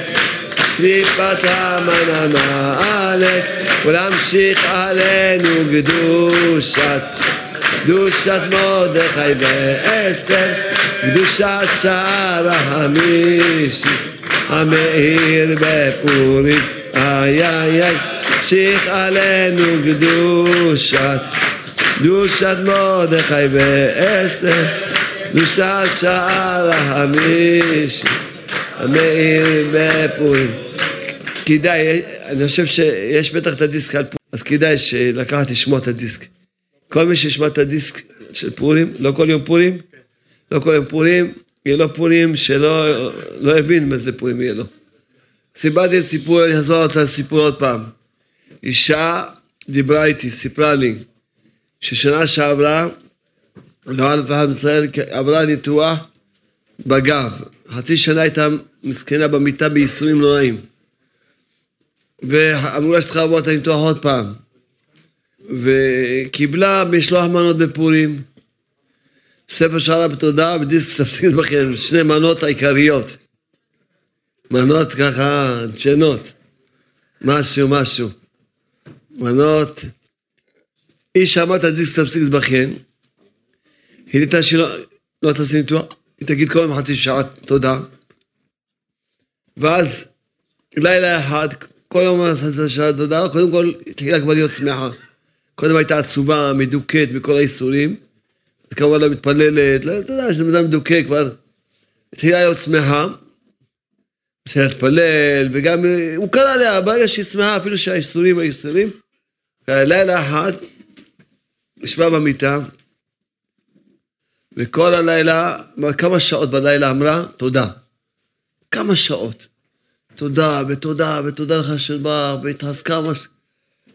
קליפת המן המלך, ולהמשיך עלינו קדושת, קדושת מרדכי ואסתר, קדושת שער החמישי, המאיר בפורים, איי איי איי, המשיך עלינו קדושת, קדושת מרדכי ואסתר, קדושת שער החמישי, המאיר בפורים. כדאי, אני חושב שיש בטח את הדיסק על פורים, אז כדאי לקחת לשמוע את הדיסק. כל מי שישמע את הדיסק של פורים, לא כל יום פורים, לא כל יום פורים, יהיה לו פורים שלא לא הבין מה זה פורים יהיה לו. סיפרתי סיפור, אני אחזור את הסיפור עוד פעם. אישה דיברה איתי, סיפרה לי, ששנה שעברה, לא אלף אחד בישראל, עברה ניתוח בגב. חצי שנה הייתה מסכנה במיטה בייסורים נוראים. ואמרו לה שצריכה לעבור את הניתוח עוד פעם. וקיבלה משלוח מנות בפורים, ספר שערה בתודה ודיסק תפסיד בכם, שני מנות העיקריות. מנות ככה דשנות, משהו משהו. מנות, היא שמעה את הדיסק תפסיק היא נהייתה שלא לא תעשי ניתוח, היא תגיד כל יום חצי שעה תודה. ואז לילה אחד, כל יום חצי שעה תודה, קודם כל התחילה כבר להיות שמחה. קודם הייתה עצובה, מדוכאת מכל האיסורים, כמובן לא מתפללת, לא, אתה יודע, יש אדם מדוכא כבר, התחילה להיות שמחה, התחילה להתפלל, וגם הוא קרא עליה, ברגע שהיא שמחה, אפילו שהאיסורים היו איסורים, לילה אחד, ישבה במיטה, וכל הלילה, כמה שעות בלילה אמרה, תודה. כמה שעות. תודה, ותודה, ותודה לך שבא, והתחזקה ממש.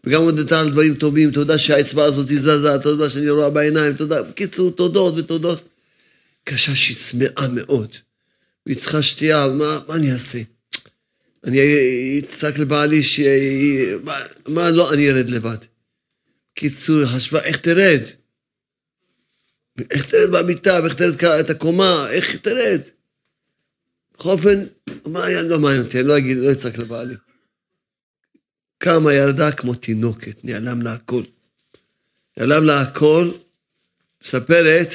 וגם הודתה על דברים טובים, תודה שהאצבע הזאת זזה, תודה שאני רואה בעיניים, תודה. בקיצור, תודות ותודות. קשה שהיא צמאה מאוד. והיא צריכה שתייה, מה, מה אני אעשה? אני אצעק לבעלי ש... מה, מה לא, אני ארד לבד. קיצור, חשבה, איך תרד? איך תרד במיטה, ואיך תרד את הקומה, איך תרד? בכל אופן, לא מעניין אותי, אני לא אגיד, לא אצעק לבעלי. קמה ילדה כמו תינוקת, נעלם לה הכל. נעלם לה הכל, מספרת,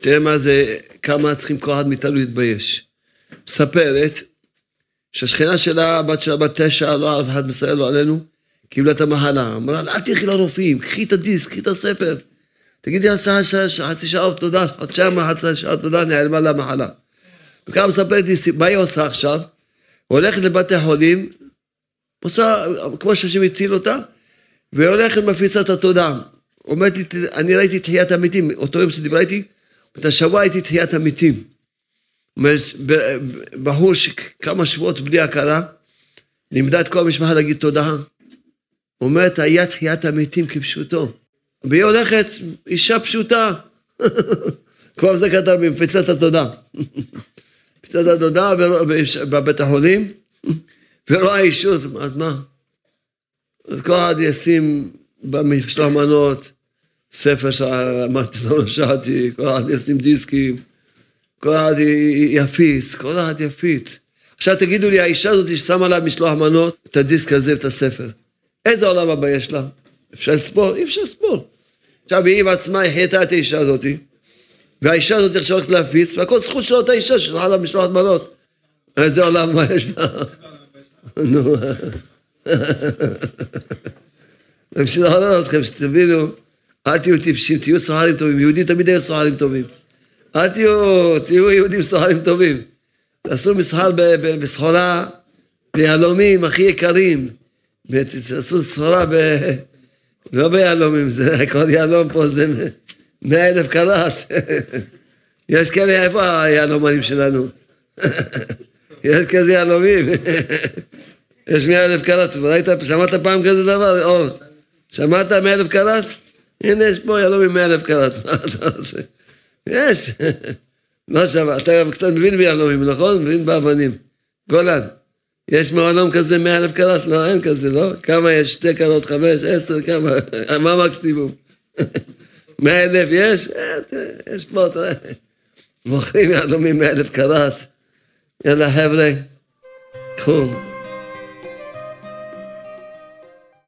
תראה מה זה, כמה צריכים כל אחד מאיתנו להתבייש. מספרת שהשכנה שלה, בת שלה בת תשע, לא אף אחד מסייע לו עלינו, קיבלה את המחלה. אמרה לה, אל תלכי לרופאים, קחי את הדיסק, קחי את הספר. תגידי חצי שעה תודה, חודשיים חצי שעה תודה, נעלמה לה המחלה. וכמה מספרת לי, מה היא עושה עכשיו? הולכת לבתי חולים, עושה, כמו שהשם הציל אותה, והולכת מפיצה את התודה. אומרת לי, אני ראיתי תחיית המתים, אותו יום שדיברה איתי, הייתי תחיית המתים. בחור שכמה שבועות בלי הכרה, לימדה את כל המשפחה להגיד תודה. אומרת, היה תחיית המתים כפשוטו. והיא הולכת, אישה פשוטה. כבר זה כתב במפיצת התודה. מפיצת התודה בבית החולים. ורואה אישות, אז מה? אז כל אחד ישים במשלוח מנות, ספר שאמרתי לו, שאלתי, כל אחד ישים דיסקים, כל אחד יפיץ, כל אחד יפיץ. עכשיו תגידו לי, האישה הזאת ששמה לה משלוח מנות, את הדיסק הזה ואת הספר, איזה עולם הבא יש לה? אפשר לספור? אי אפשר לספור. עכשיו היא בעצמה החייתה את האישה הזאת, והאישה הזאת עכשיו הולכת להפיץ, והכל זכות של אותה אישה ששלחה לה משלוחת מנות. איזה עולם מה יש לה? נו, בשביל לעורר אתכם, שתבינו אל תהיו טיפשים, תהיו סוחרים טובים. יהודים תמיד היו סוחרים טובים. אל תהיו, תהיו יהודים סוחרים טובים. תעשו מסחר בסחורה, ביהלומים הכי יקרים. תעשו סחורה ב... לא ביהלומים, זה כל יהלום פה זה מאה אלף קראט. יש כאלה, איפה היהלומנים שלנו? יש כזה יהלומים. יש מאה אלף קראט, ראית, שמעת פעם כזה דבר? אור, שמעת מאה אלף קראט? הנה, יש פה יהלומים מאה אלף קראט, מה אתה רוצה? יש. לא שמע, אתה קצת מבין ביהלומים, נכון? מבין באבנים. גולן. יש מעולם כזה מאה אלף קראט? לא, אין כזה, לא? כמה יש? שתי קרות, חמש, עשר, כמה? מה מקסימום? מאה אלף יש? יש פה, תראה. מוכרים יהלומים מאה אלף קראט. יאללה חבר'ה, קחו.